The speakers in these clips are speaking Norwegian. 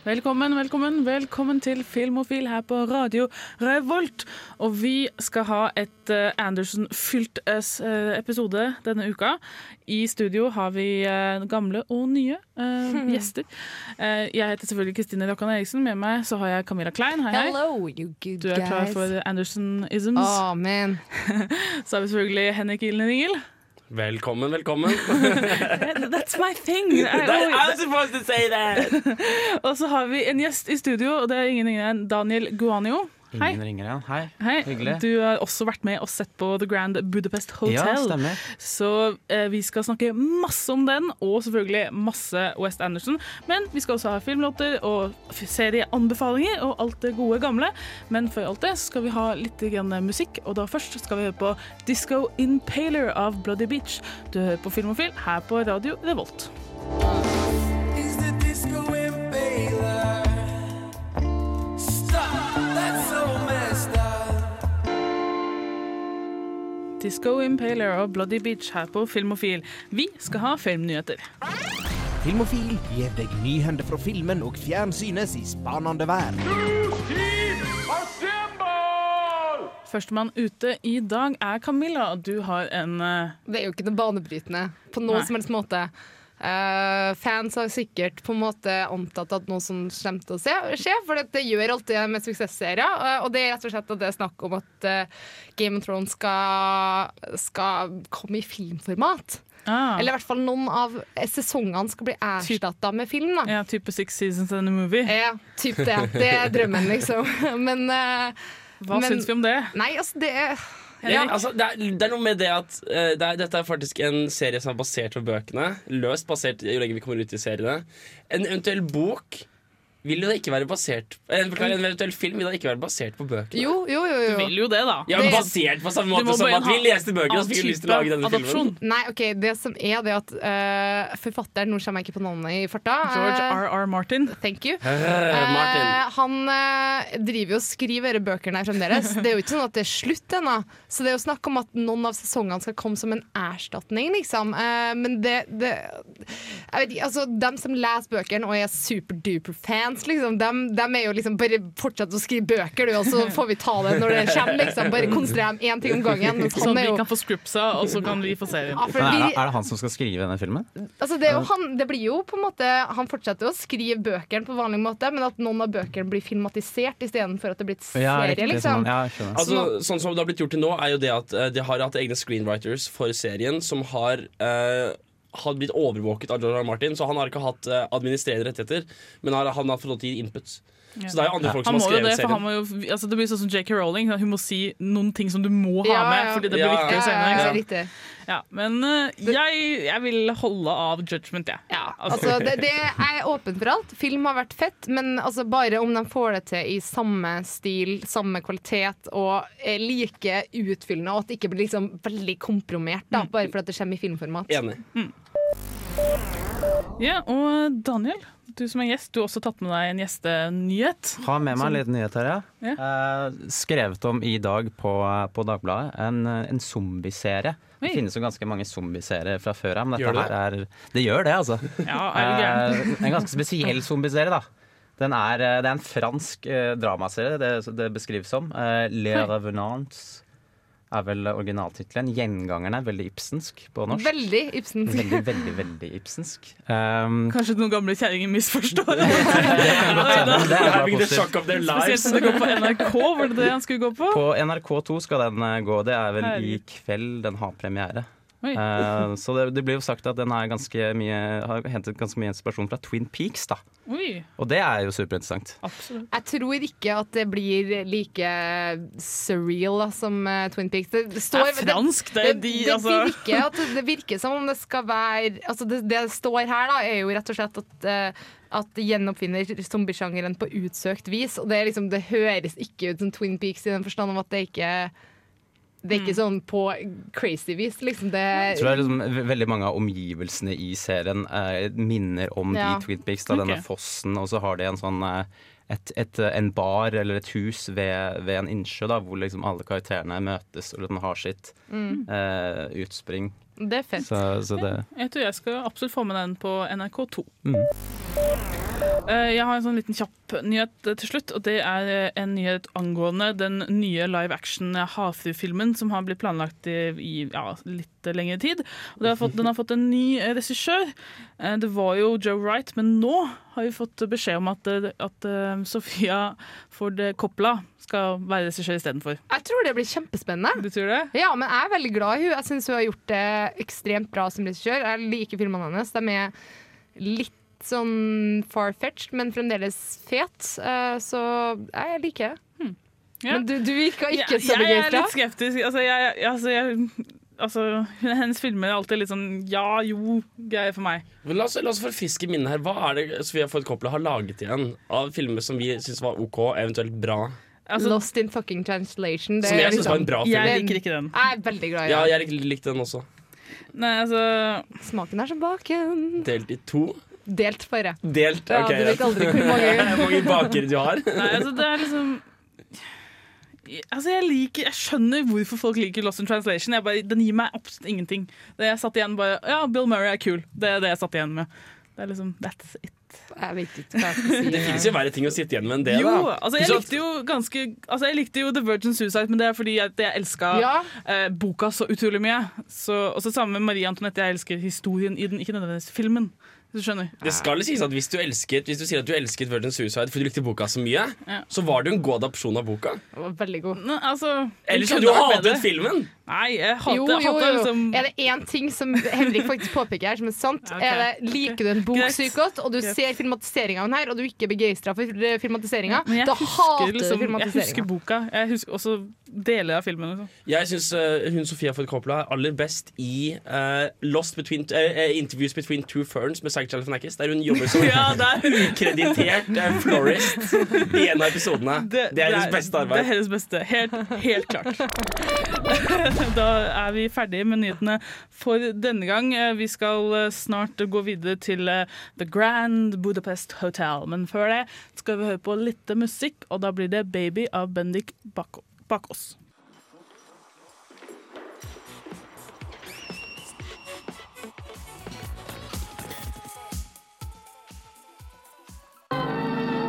Velkommen, velkommen, velkommen til Filmofil her på Radio Revolt. Og vi skal ha et eh, Anderson-fylt eh, episode denne uka. I studio har vi eh, gamle og nye uh, gjester. Uh, jeg heter selvfølgelig Kristine Rokkan Eriksen. Med meg så har jeg Camilla Klein. Hei, hei. Hello, you good Du er klar for Anderson-isms. Oh, man. Så har vi selvfølgelig Henrik Ilden Ringel. Velkommen, velkommen. That's my thing! I I'm supposed to say that! Og så har vi en gjest i studio, og det er ingen ingen enn Daniel Guanio. Hei. Ingen ringer, igjen. Hei. Hei. Hyggelig. Du har også vært med og sett på The Grand Budapest Hotel. Ja, stemmer. Så eh, vi skal snakke masse om den, og selvfølgelig masse West Anderson. Men vi skal også ha filmlåter og serieanbefalinger og alt det gode gamle. Men før alt det skal vi ha litt musikk, og da først skal vi høre på Disco Impaler av Bloody Beach. Du hører på Filmofil her på Radio Revolt. Disco Impaler og Bloody Beach her på Filmofil. Vi skal ha filmnyheter. Filmofil gir deg nyhender fra filmen og fjernsynets i spanende vær. Førstemann ute i dag er Camilla, og du har en eh, Det er jo ikke noe banebrytende på noen Nei. som helst måte. Eh, fans har sikkert på en måte antatt at noe som kommer til å skje, for det gjør alltid med suksessserier. Uh, og det er rett og slett at det er snakk om at uh, Game of Thrones skal, skal komme i filmformat. ah, Eller i hvert fall noen av sesongene skal bli erstatta med film. da ja, type Six Seasons and a Movie. Ja, typ det. Det er drømmen, liksom. Men eh, Hva men- syns vi om det? Nei, altså, det er Ja, altså, det, er, det er noe med det at uh, det er, dette er faktisk en serie som er basert på bøkene. Løst basert jo lenger vi kommer ut i seriene. En eventuell bok vil jo da ikke være basert En, en eventuell film vil da ikke være basert på bøker Jo, jo, jo. Du vil jo det, da. Ja, Basert på samme måte som at vi leste bøker og fikk lyst til å lage denne adoption. filmen. Nei, ok, det som er det at uh, forfatteren Nå kommer jeg ikke på navnet i farta. George eh, R.R. Martin. Thank you. Uh, Martin. Uh, han eh, driver jo og skriver disse bøkene fremdeles. Det er jo ikke sånn at det er slutt ennå. Så det er jo snakk om at noen av sesongene skal komme som en erstatning, liksom. Eh, men det, det Jeg vet ikke, altså Dem som leser bøkene og er superduper-fans, liksom, dem, dem er jo liksom bare fortsett å skrive bøker, du, og så får vi ta det når det kommer, liksom. Bare konsentrer dem én ting om gangen. Sånn at vi kan få scriptsa, og så kan vi få serien. ja, for Men er, det, er det han som skal skrive denne filmen? Altså det, er jo han, det blir jo på en måte Han fortsetter å skrive bøkene på vanlig måte, men at noen av bøkene blir filmatisert istedenfor at det blir et serie. riktig, liksom. sånn, ja. Altså, sånn som det har blitt gjort til nå, er jo det at eh, de har hatt egne screenwriters for serien som har eh, har blitt overvåket av George. R. Martin, så han har ikke hatt eh, administrerende rettigheter, men han har fått lov til å gi inputs. Så det er jo andre folk som har skrevet det, serien. må jo, altså det blir sånn som J.K. Rowling. Hun må si noen ting som du må ha Ja, med, fordi det blir Ja, viktig Ja, senere. ja, ja. Ja, men eh, jeg, jeg vil holde av judgment, jeg. Ja, altså det, det er åpent for alt. Film har vært fett, men altså bare om de får det til i samme stil, samme kvalitet og er like utfyllende, og at det ikke blir liksom veldig kompromert da, bare for at det kommer i filmformat. Enig. Ja, og Daniel, du som er gjest, du har også tatt med deg en gjestenyhet. Har med meg en liten nyhet her, ja. Ja. Eh, skrevet om i dag på, på Dagbladet. En, en zombieserie. Det finnes jo ganske mange zombieserier fra før av, men Gjør dette det her er Det gjør det, altså. Ja, er det? Eh, en ganske spesiell zombieserie, da. Den er, eh, det er en fransk eh, dramaserie, det, det beskrives som. Eh, Le. Revenants er vel originaltittelen. 'Gjengangerne', veldig ibsensk på norsk. Veldig Ibsensk. Veldig, veldig, veldig ibsensk. Um, Kanskje noen gamle kjerringer misforstår. det kan godt hende. Er Having the shock of their Spesielt lives. som det går på NRK, var det det han skulle gå på? På NRK2 skal den eh, gå. Det er vel i kveld den har premiere. Eh, så det, det blir jo sagt at den er ganske mye, har hentet ganske mye inspirasjon fra Twin Peaks. da Oi, Og det er jo superinteressant. absolutt. Jeg tror ikke at det blir like surreal da, som eh, Twin Peaks. Det, det Det er fransk, det det, er de, det, altså. virker at, det virker som om det skal være altså det, det står her, da, er jo rett og slett at uh, at de gjenoppfinner zombiesjangeren på utsøkt vis. Og det, er liksom, det høres ikke ut som Twin Peaks i den forstand om at det ikke Det er ikke sånn på crazy vis, liksom. Det Jeg tror det er liksom veldig mange av omgivelsene i serien eh, minner om Ja. de Twin Peaks. Da, Denne fossen, og så har de en sånn eh, et, et, en bar eller et hus ved, ved en innsjø da, hvor liksom alle karakterene møtes og liksom har sitt eh, utspring. Det er fett. Så, så det Jeg tror jeg skal absolutt få med den på NRK2. Mhm. Eh, Jeg har en sånn liten kjapp nyhet eh, til slutt, og det er eh, en nyhet angående den nye live action Havfru-filmen som har blitt planlagt i, ja, litt lengre tid. Har fått, den har fått en ny regissør. Det var jo Joe Wright, men nå har vi fått beskjed om at, eh, at eh, Sofia Ford Coppola skal være regissør istedenfor. Jeg tror det blir kjempespennende. Du tror det? Ja, men jeg er veldig glad i henne. Jeg syns hun har gjort det ekstremt bra som regissør. Jeg liker filmene hennes. De er litt sånn far-fetched, men fremdeles fet. Eh, Så jeg liker det. Ja. Men du, du virka ikke Ja, så jeg er litt skeptisk. Altså, jeg- altså, jeg, altså, hennes filmer er alltid litt sånn ja, jo, greier for meg. Men La oss, la oss forfiske minnet her. Hva er det Sofia Ford Coppola har laget igjen av filmer som vi syns var OK, eventuelt bra? Altså, Lost in fucking translation. Det Som jeg syns var en liksom- bra film. jeg liker ikke den. Jeg er veldig glad i Ja, den. jeg likte, likte den også. Nei, altså Smaken er som baken. Delt i to. Delt, bare. Delt, Ja, ok. du vet aldri hvor mange mange baker du har. Nei, altså, det er liksom Altså, jeg liker Jeg skjønner hvorfor folk liker Lost in Translation. Jeg bare, den gir meg absolutt ingenting. Det jeg satt igjen bare Ja, Bill Murray er kul. Det er det jeg satt igjen med. Det er liksom That's it. Jeg vet ikke hva jeg skal si. Det finnes jo verre ting å sitte igjen med enn det. Jo, da. altså jeg likte jo ganske Altså jeg likte jo The Virgin Suicide, men det er fordi jeg, jeg elska Ja. eh, boka så utrolig mye. Og så sammen med Marie Antoinette, jeg elsker historien i den, ikke nødvendigvis filmen. Du skjønner. Det skal sies at hvis du, elsket, hvis du sier at du elsket Virgin Suicide fordi du likte boka så mye, Ja. så var jo en god adopsjon av boka. Det var veldig god. Nå, altså, Ellers kunne du hatet filmen! Nei, jeg hater, Jo, jo, jo. liksom Er det én ting som Henrik faktisk påpeker her som er sant, okay. er det liker du en bok Greit. sykt godt, og du Greit. ser filmatiseringa av den her, og du ikke er begeistra for eh, filmatiseringa, ja, da husker hater liksom, du Jeg husker boka. Jeg husker også deler av filmen. Liksom. Jeg syns hun Sofia Ford Coppola er aller best i uh, Lost between, uh, Interviews Between Two Ferns med Zack Galifianakis, der hun jobber som Ja, er ukreditert eh, florist i en av episodene. Det, er hennes beste Det er arbeid. hennes beste. Helt, helt klart. Da er vi ferdige med nyhetene for denne gang. Eh, Vi skal eh, snart gå videre til eh, The Grand Budapest Hotel. Men før det skal vi høre på litt musikk, og da blir det Baby av Bendik Bak- Bakås.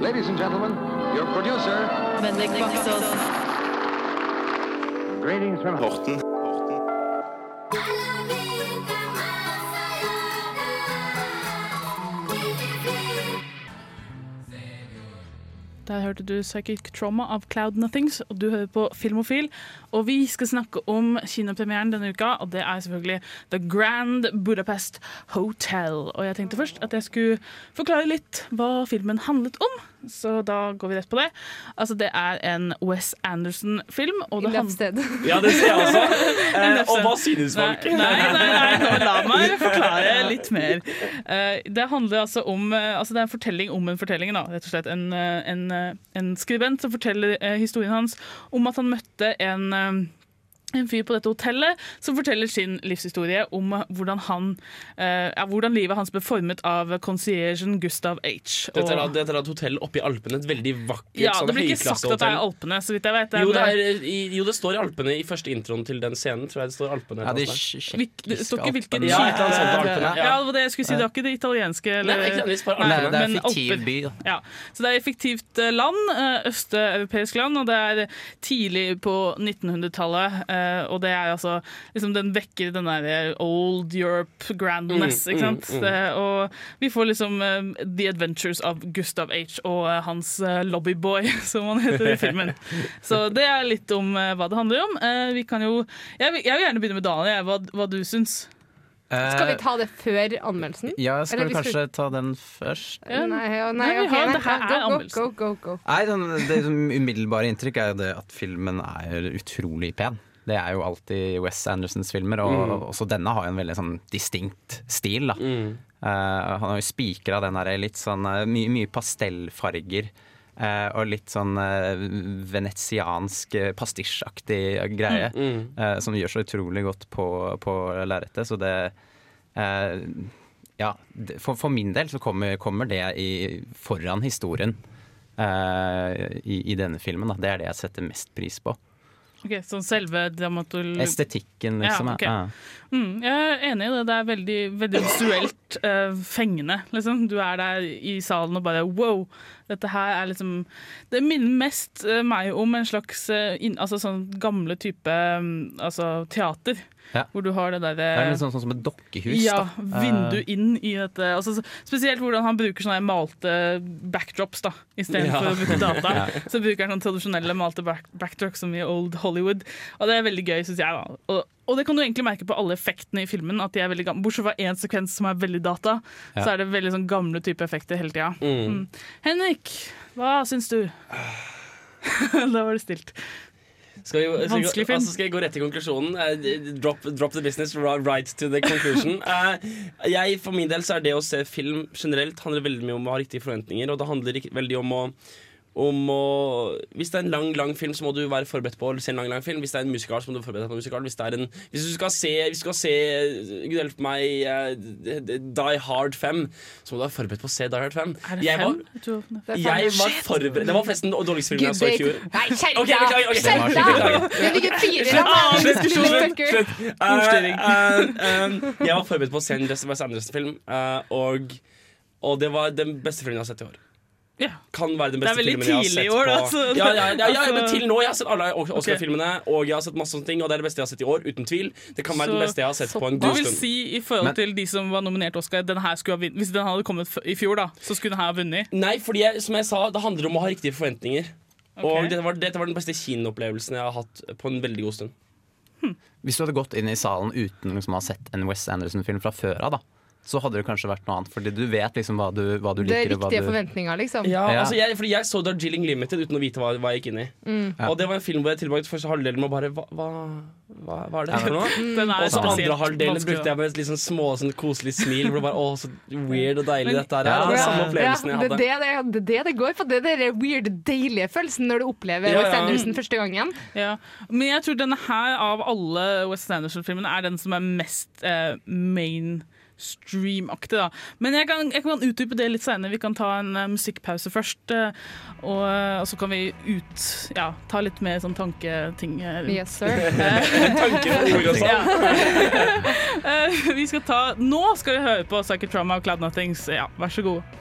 Ladies and gentlemen, your producer. Greetings from Horten. Der hørte du Psychic Trauma av Cloud Nothings, og du hører på Filmofil. Og vi skal snakke om kinopremieren denne uka, og det er selvfølgelig The Grand Budapest Hotel. Og jeg tenkte først at jeg skulle forklare litt hva filmen handlet om, så da går vi rett på det. Altså, det er en Wes Anderson-film, og det handler Ja, det ser jeg også. Eh, og hva synes folk? nei, nei, nei, nå la meg forklare litt mer. Eh, det handler altså om eh, altså Det er en fortelling om en fortelling. Da. Rett og slett en, eh, en, eh, en skribent som forteller eh, historien hans om at han møtte en en fyr på dette hotellet som forteller sin livshistorie om hvordan, han, eh, ja, hvordan livet hans ble formet av conciergen Gustav H. Dette er, da- Og- dette er et hotell oppe i Alpene. Et veldig vakkert ja, sånn det blir ikke sagt at det er. Alpene, så vidt jeg vet. Jo, det er, i, jo, det står i Alpene i første introen til den scenen. Tror jeg det står Alpene Ja, de et eller annet sted. sj- Hvil- det står ikke hvilken. Ja, Alpene, ja. ja. det var det jeg skulle si. Det var ikke det italienske. Eller, Nei, ikke Nei, det er men en fiktiv Alper. by. Ja, så det er et fiktivt eh, land, eh, østeuropeisk land, og det er tidlig på 1900-tallet. Eh, Og det er altså liksom Den vekker den der old Europe grandness, Mm, ikke sant. mm, mm. Det, og vi får liksom eh, The Adventures of Gustav H. og eh, hans eh, lobbyboy, som han heter i filmen. Så det er litt om eh, hva det handler om. Eh, Vi kan jo Jeg vil, jeg vil gjerne begynne med Daniel, jeg, hva, hva du syns. Skal vi ta det før anmeldelsen? Ja, skal Eller vi vi kanskje ta den først? Ja. Nei, Nei, nei, vi ok, har- nei, det her er anmeldelsen. go, go, go, go. Nei, det, Det som umiddelbare inntrykk er jo det at filmen er utrolig pen. Det er jo alltid Wes Andersons filmer, og også denne har jo en veldig sånn distinkt stil. da. Mm. Uh, han har jo spikra den her litt sånn eh, mye, mye pastellfarger. Uh, og litt sånn uh, venetiansk uh, pastisjaktig greie. Mm. Uh, som gjør så utrolig godt på, på lerretet. Så det Ja, det, for, for min del så kommer, kommer det i, foran historien i, i denne filmen. Da. Det er det jeg setter mest pris på. Ok, Sånn selve dramatol... Estetikken, liksom. Ja, okay. Mm, jeg er enig i det. Det er veldig, veldig visuelt uh, fengende. Liksom. Du er der i salen og bare wow. Dette her er liksom Det minner mest uh, meg om en slags uh, in, altså sånn gamle type um, altså teater. Ja. Hvor du har det Det er litt sånn, sånn som et dokkehus. ja, da. vindu Eh, inn i dette. Altså, spesielt hvordan han bruker sånne malte backdrops da, istedenfor Ja. å bruke data. Ja. Så bruker han sånne tradisjonelle malte back backdrops som i Old Hollywood. Og det er veldig gøy, syns jeg. da. Og, og det kan du egentlig merke på alle effektene i filmen. At de er veldig gamle. Bortsett fra én sekvens som er veldig data, Ja. så er det veldig sånn gamle type effekter hele tida. Mm. Henrik, hva syns du? da var det stilt. Skal, vi, skal, Vanskelig film. altså skal jeg gå rett til konklusjonen? Eh, drop, drop the business, right to the conclusion. Uh, jeg, For min del så er det å se film generelt handler veldig mye om å ha riktige forventninger. Og det handler veldig om å, om å Hvis det er en lang lang film, så må du være forberedt på å se en lang lang film. Hvis det er en musikal, så må du forberede deg på en musikal. Hvis, det er en, hvis du skal se, hvis du skal se Gud hjelpe meg, eh, Die Hard 5, så må du være forberedt på å se Die Hard 5. Er det Jeg fem? var, Jeg det er fem. jeg var forberedt Det var forresten den dårligste filmen jeg så i fjor. Nei, skjerp Ok, deg! beklager, ok. Skjerp deg! Beklager. Det ligger fire. Ordstyring. Eh, eh, jeg var forberedt på å se en Wes Anderson-film, og, og det var den beste filmen jeg har sett i år. Ja. Kan være den Det beste filmen jeg har tidlig sett i år, på da, så- ja, ja, ja, ja, altså- men til nå. Jeg har sett alle Oscar-filmene, og jeg har sett masse sånne ting, og det er det beste jeg har sett i år, uten tvil. Det kan være Så- det beste jeg har sett på en god Du god vil si i forhold Men- til de som var nominert til Oscar, den skulle ha vunnet. Hvis den hadde kommet i fjor, da, så skulle den her ha vunnet. Nei, fordi jeg, som jeg sa, det handler om å ha riktige forventninger. Okay. Og dette var, dette var den beste kinoopplevelsen jeg har hatt på en veldig god stund. Hvis du hadde gått inn i salen uten liksom, å ha sett en Wes Anderson-film fra før av, da, så hadde det kanskje vært noe annet. Fordi du vet liksom hva du, hva du Det er liker. og hva riktige du... forventninger, liksom. Ja, Ja. altså jeg, fordi jeg så Darjeeling Limited uten å vite hva, hva jeg gikk inn i. Ja. Og det var en film hvor jeg tilbrakte første halvdelen med å bare Hva, hva, hva, er det for noe? Den er Og så andre halvdelen brukte jeg med et sånn små sånn koselig smil. Hvor det bare, å, så weird og deilig Men- dette her er. Ja, Det samme ja. opplevelsen jeg det, hadde. er det, det, det, er det det går for. Det er den weird, deilige følelsen når du opplever Ja, Wes. Anderson første gangen. Ja. Men jeg tror denne her av alle Wes Anderson-filmene er den som er mest eh, mainstream-aktig. da. Men jeg kan, jeg kan utdype det litt senere. Vi kan ta en uh, musikkpause først. Uh, og, eh, og så kan vi ut, ja, ta litt mer sånn tanketing. eh. Yes, sir. Tanker og ord og sånn. Ja. Eh, vi skal ta, nå skal vi høre på Psychic Trauma og Cloud Nothings. Ja, vær så god.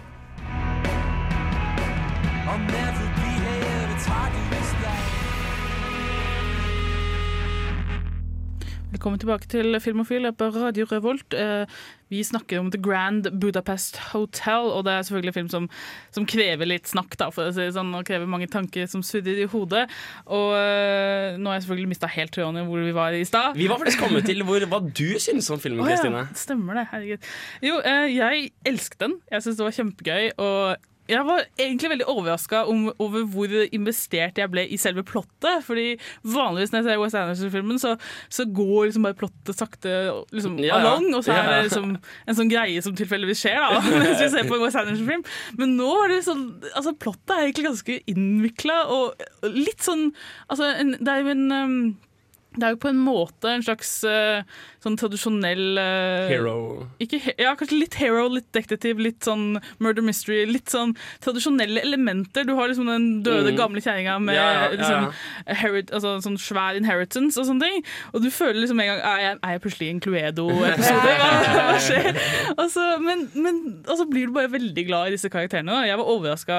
Velkommen tilbake til Filmofil på Radio Revolt. Eh, Vi snakker om The Grand Budapest Hotel, og det er selvfølgelig en film som, som krever litt snakk, da, for å si det sånn, og krever mange tanker som surrer i hodet. Og eh, nå har jeg selvfølgelig mista helt tråden i hvor vi var i stad. Vi var faktisk kommet til hvor, hva du syns om filmen, Å ja, Kristine. stemmer det. Herregud. Jo, eh, jeg elsket den. Jeg syns det var kjempegøy. Og jeg var egentlig veldig overraska over hvor investert jeg ble i selve plottet. Fordi vanligvis når jeg ser West Anderson-filmen, så, så går liksom bare plottet sakte liksom, Ja, ja. along. Og så er det liksom en sånn greie som tilfeldigvis skjer, da, mens vi ser på en West Anderson-film. Men nå er det sånn Altså, plottet er egentlig ganske innvikla og litt sånn Altså, en, det er jo en um, det er jo på en måte en slags eh, sånn tradisjonell uh, Hero. Ikke, ja, kanskje litt hero, litt detektiv, litt sånn murder mystery. Litt sånn tradisjonelle elementer. Du har liksom den døde, Mm. gamle kjerringa med Ja, ja, liksom, herit, altså, sånn svær inheritance og sånne ting. Og du føler liksom en gang Er jeg, er jeg plutselig en Cluedo-episode? Hva, hva skjer? Altså, men, men og så blir du bare veldig glad i disse karakterene. Da. Jeg var overraska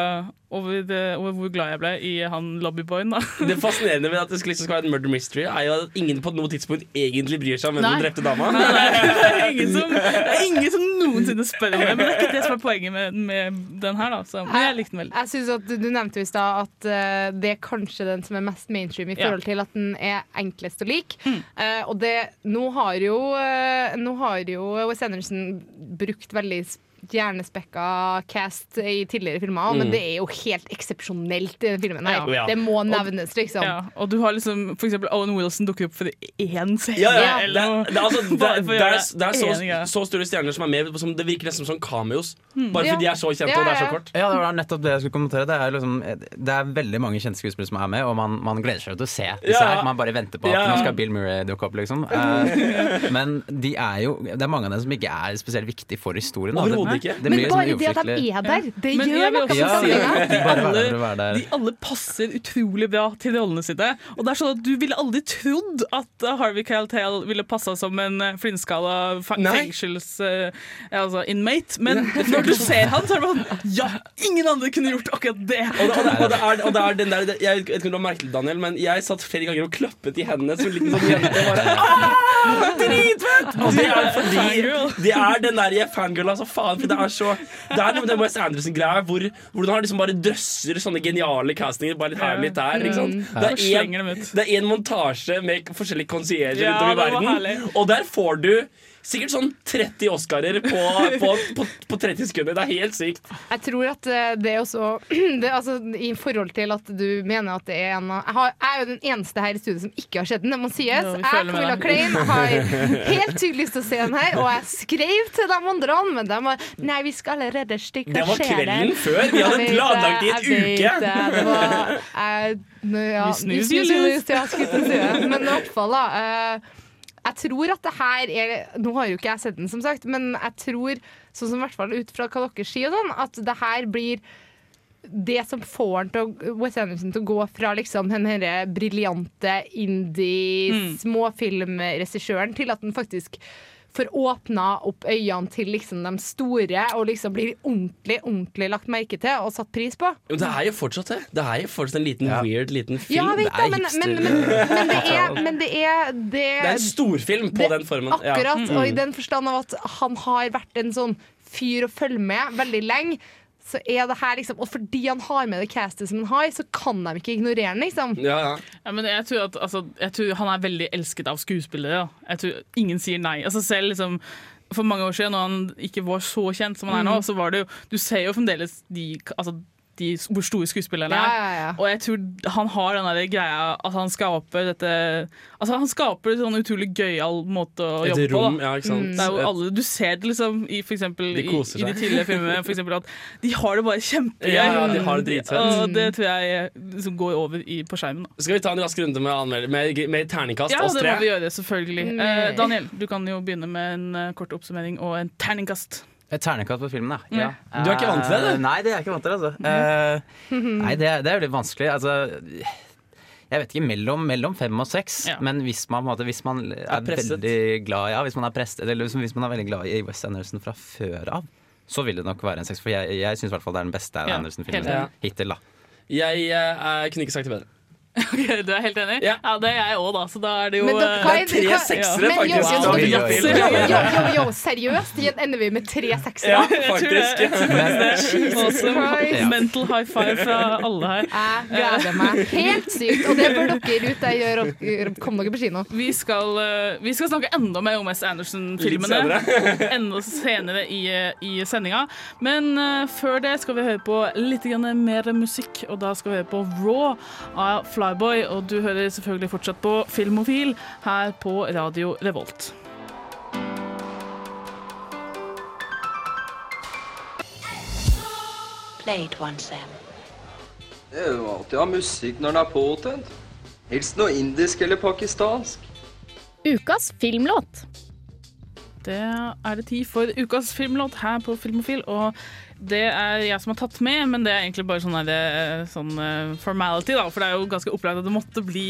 over, over hvor glad jeg ble i han lobbyboyen. da. Det fascinerende med at det skal liksom skal være en murder mystery, er jo at ingen på noe tidspunkt egentlig bryr seg om hvem du som drepte dama. Nei, nei, det, er ingen som, det er ingen som noensinne spør om det. Men det er ikke det som er poenget med, med den her. Da. Så, men jeg likte den veldig. Jeg synes at Du nevnte i stad at eh, det er kanskje den som er mest mainstream i Ja. forhold til at den er enklest å like. Mm. Eh, og det, nå har jo, eh, nå har jo Wes Anderson brukt veldig s- hjernespekka cast i tidligere filmer, men det er jo helt eksepsjonelt i denne filmen. Mm. Ja. Det må nevnes, liksom. Ja, og du har liksom for eksempel Owen Wilson dukker opp for én scene. Ja, ja. Det, er Bare så, så store stjerner som er med. Som det virker nesten som cameos. Bare Ja. fordi de er så kjente Ja, og det er så kort. Ja, det var nettopp det jeg skulle kommentere. Det er, liksom, det er veldig mange kjente skuespillere som er med, og man, man gleder seg til å se disse Ja. her. Man bare venter på at Ja. nå skal Bill Murray dukke opp, liksom. Eh, men de er jo Det er mange av dem som ikke er spesielt viktige for historien. da. Ikke. det Men bare det at de er der, det Men gjør noe med Ja, si de alle, de alle passer utrolig bra til rollene sine. Og det er sånn at Du ville aldri trodd at Harvey Caltale ville passa som en flintskala flintskalla fengsels... uh, altså inmate. Men når du ser han, så er det bare sånn Ja, ingen andre kunne gjort akkurat det! Og det, og, det, og, det er, og det er den der det- Jeg vet ikke om du har merket det, Daniel, men jeg satt flere ganger og klappet i hendene som en liten sånn jente. Bare, «Ah, Dritfett! Det er fordi Det er den der fangirl, altså faen. For det er så Det er noe med den Wes Anderson-greia hvor, hvor han liksom bare drøsser sånne geniale castinger bare litt her og litt der. Ikke sant? Det er én en, dem ut. det en montasje med forskjellige konsierger rundt om i verden, og der får du Sikkert sånn 30 Oscarer på, på, på, på 30 sekunder. Det er helt sykt. Jeg tror at eh, det er også det, altså, I forhold til at du mener at det er en av jeg, har, jeg er jo den eneste her i studiet som ikke har sett den, det må sies. Ja, jeg, Camilla. Klein, har helt tydelig lyst til å se den her, og jeg skrev til de andre, men de var Nei, vi skal allerede stikke Det og var se den. kvelden før. Vi hadde planlagt i en uke. det. Det var jeg, nå, ja, vi snus, vi snus, snooze, snus, ja. Men i hvert fall, da. eh, jeg tror at det her er Nå har jo ikke jeg sett den, som sagt, men jeg tror, sånn som i hvert fall ut fra hva dere sier, sånn, at det her blir det som får til Wes Anderson til å gå fra liksom den herre briljante indie-småfilmregissøren til at han faktisk får åpna opp øynene til liksom de store og liksom blir ordentlig ordentlig lagt merke til og satt pris på. Jo, det er jo fortsatt det. Det er jo fortsatt en liten Ja. weird liten film. Ja, jeg vet det er men, men, men, men, det er, men det er det, det er en storfilm på det- den formen. Ja. Akkurat, og i den forstand av at han har vært en sånn fyr å følge med veldig lenge. Så er det her liksom Og fordi han har med det castet som han har, så kan de ikke ignorere han, liksom. Ja, ja. Ja, men jeg tror, at, altså, jeg tror han er veldig elsket av skuespillere. Da. Jeg tror ingen sier nei. Altså, selv liksom, for mange år siden, når han ikke var så kjent som han er nå, Mm. så var det jo Du ser jo fremdeles de, altså, de hvor store skuespillerne er. ja, ja. Og jeg tror han har den greia at han skaper dette Altså Han skaper en sånn utrolig gøyal måte å Et jobbe på. rom, Da. ja, ikke sant. Det er jo alle, du ser det liksom i, for eksempel, De i, koser i de tidligere filmene for eksempel, at de har det bare kjempegøy. Ja, ja, de har det dritfett. Og det tror jeg liksom går over i, på skjermen. Da. Skal vi ta en rask runde med, med, med terningkast, Ja, oss det må vi gjøre, selvfølgelig. Nei. Eh, Daniel, du kan jo begynne med en uh, kort oppsummering og en terningkast. Et ternekast på filmen, ja. ja. Du er ikke vant til det, Eh, du? Nei, det er jeg ikke vant til. Altså. Eh, nei, det, er- det er jo litt vanskelig. Altså, jeg vet ikke, mellom, mellom fem og seks. Ja. Men hvis man, måte, hvis man er, er veldig glad ja, hvis man er presset, eller liksom, hvis man er veldig glad i West Anderson fra før av, så vil det nok være en seks. For jeg, jeg syns det er den beste Ja, Anderson-filmen hittil. da Jeg eh, kunne ikke sagt det bedre. Ok, Du er helt enig? Ja. det er jeg òg, da. Så da er det jo Men dere, eh, hva Det er tre seksere, Men, jo, faktisk. jo, jo, jo, jo, jo, jo, seriøst? Ender vi med tre seksere? Ja, jeg tror det. faktisk. Awesome. Mental high five fra alle her. Jeg gleder meg helt sykt, og det bør dere ut der gjøre. Kom dere på kino. Vi skal, eh, vi skal snakke enda mer om S. Anderson-filmene. Enda senere i, eh, i sendinga. Men uh, før det skal vi høre på litt mer musikk, og da skal vi høre på Raw av Flyboy. Og du hører selvfølgelig fortsatt på Filmofil her på Radio Revolt. Sam. Det er jo alltid å ha musikk når den er påtent. Helst noe indisk eller pakistansk. Ukas filmlåt. Det er det tid for ukas filmlåt her på Filmofil, og det er jeg som har tatt med, men det er egentlig bare sånn, der, sånn eh, formality, da, for det er jo ganske opplagt at det måtte bli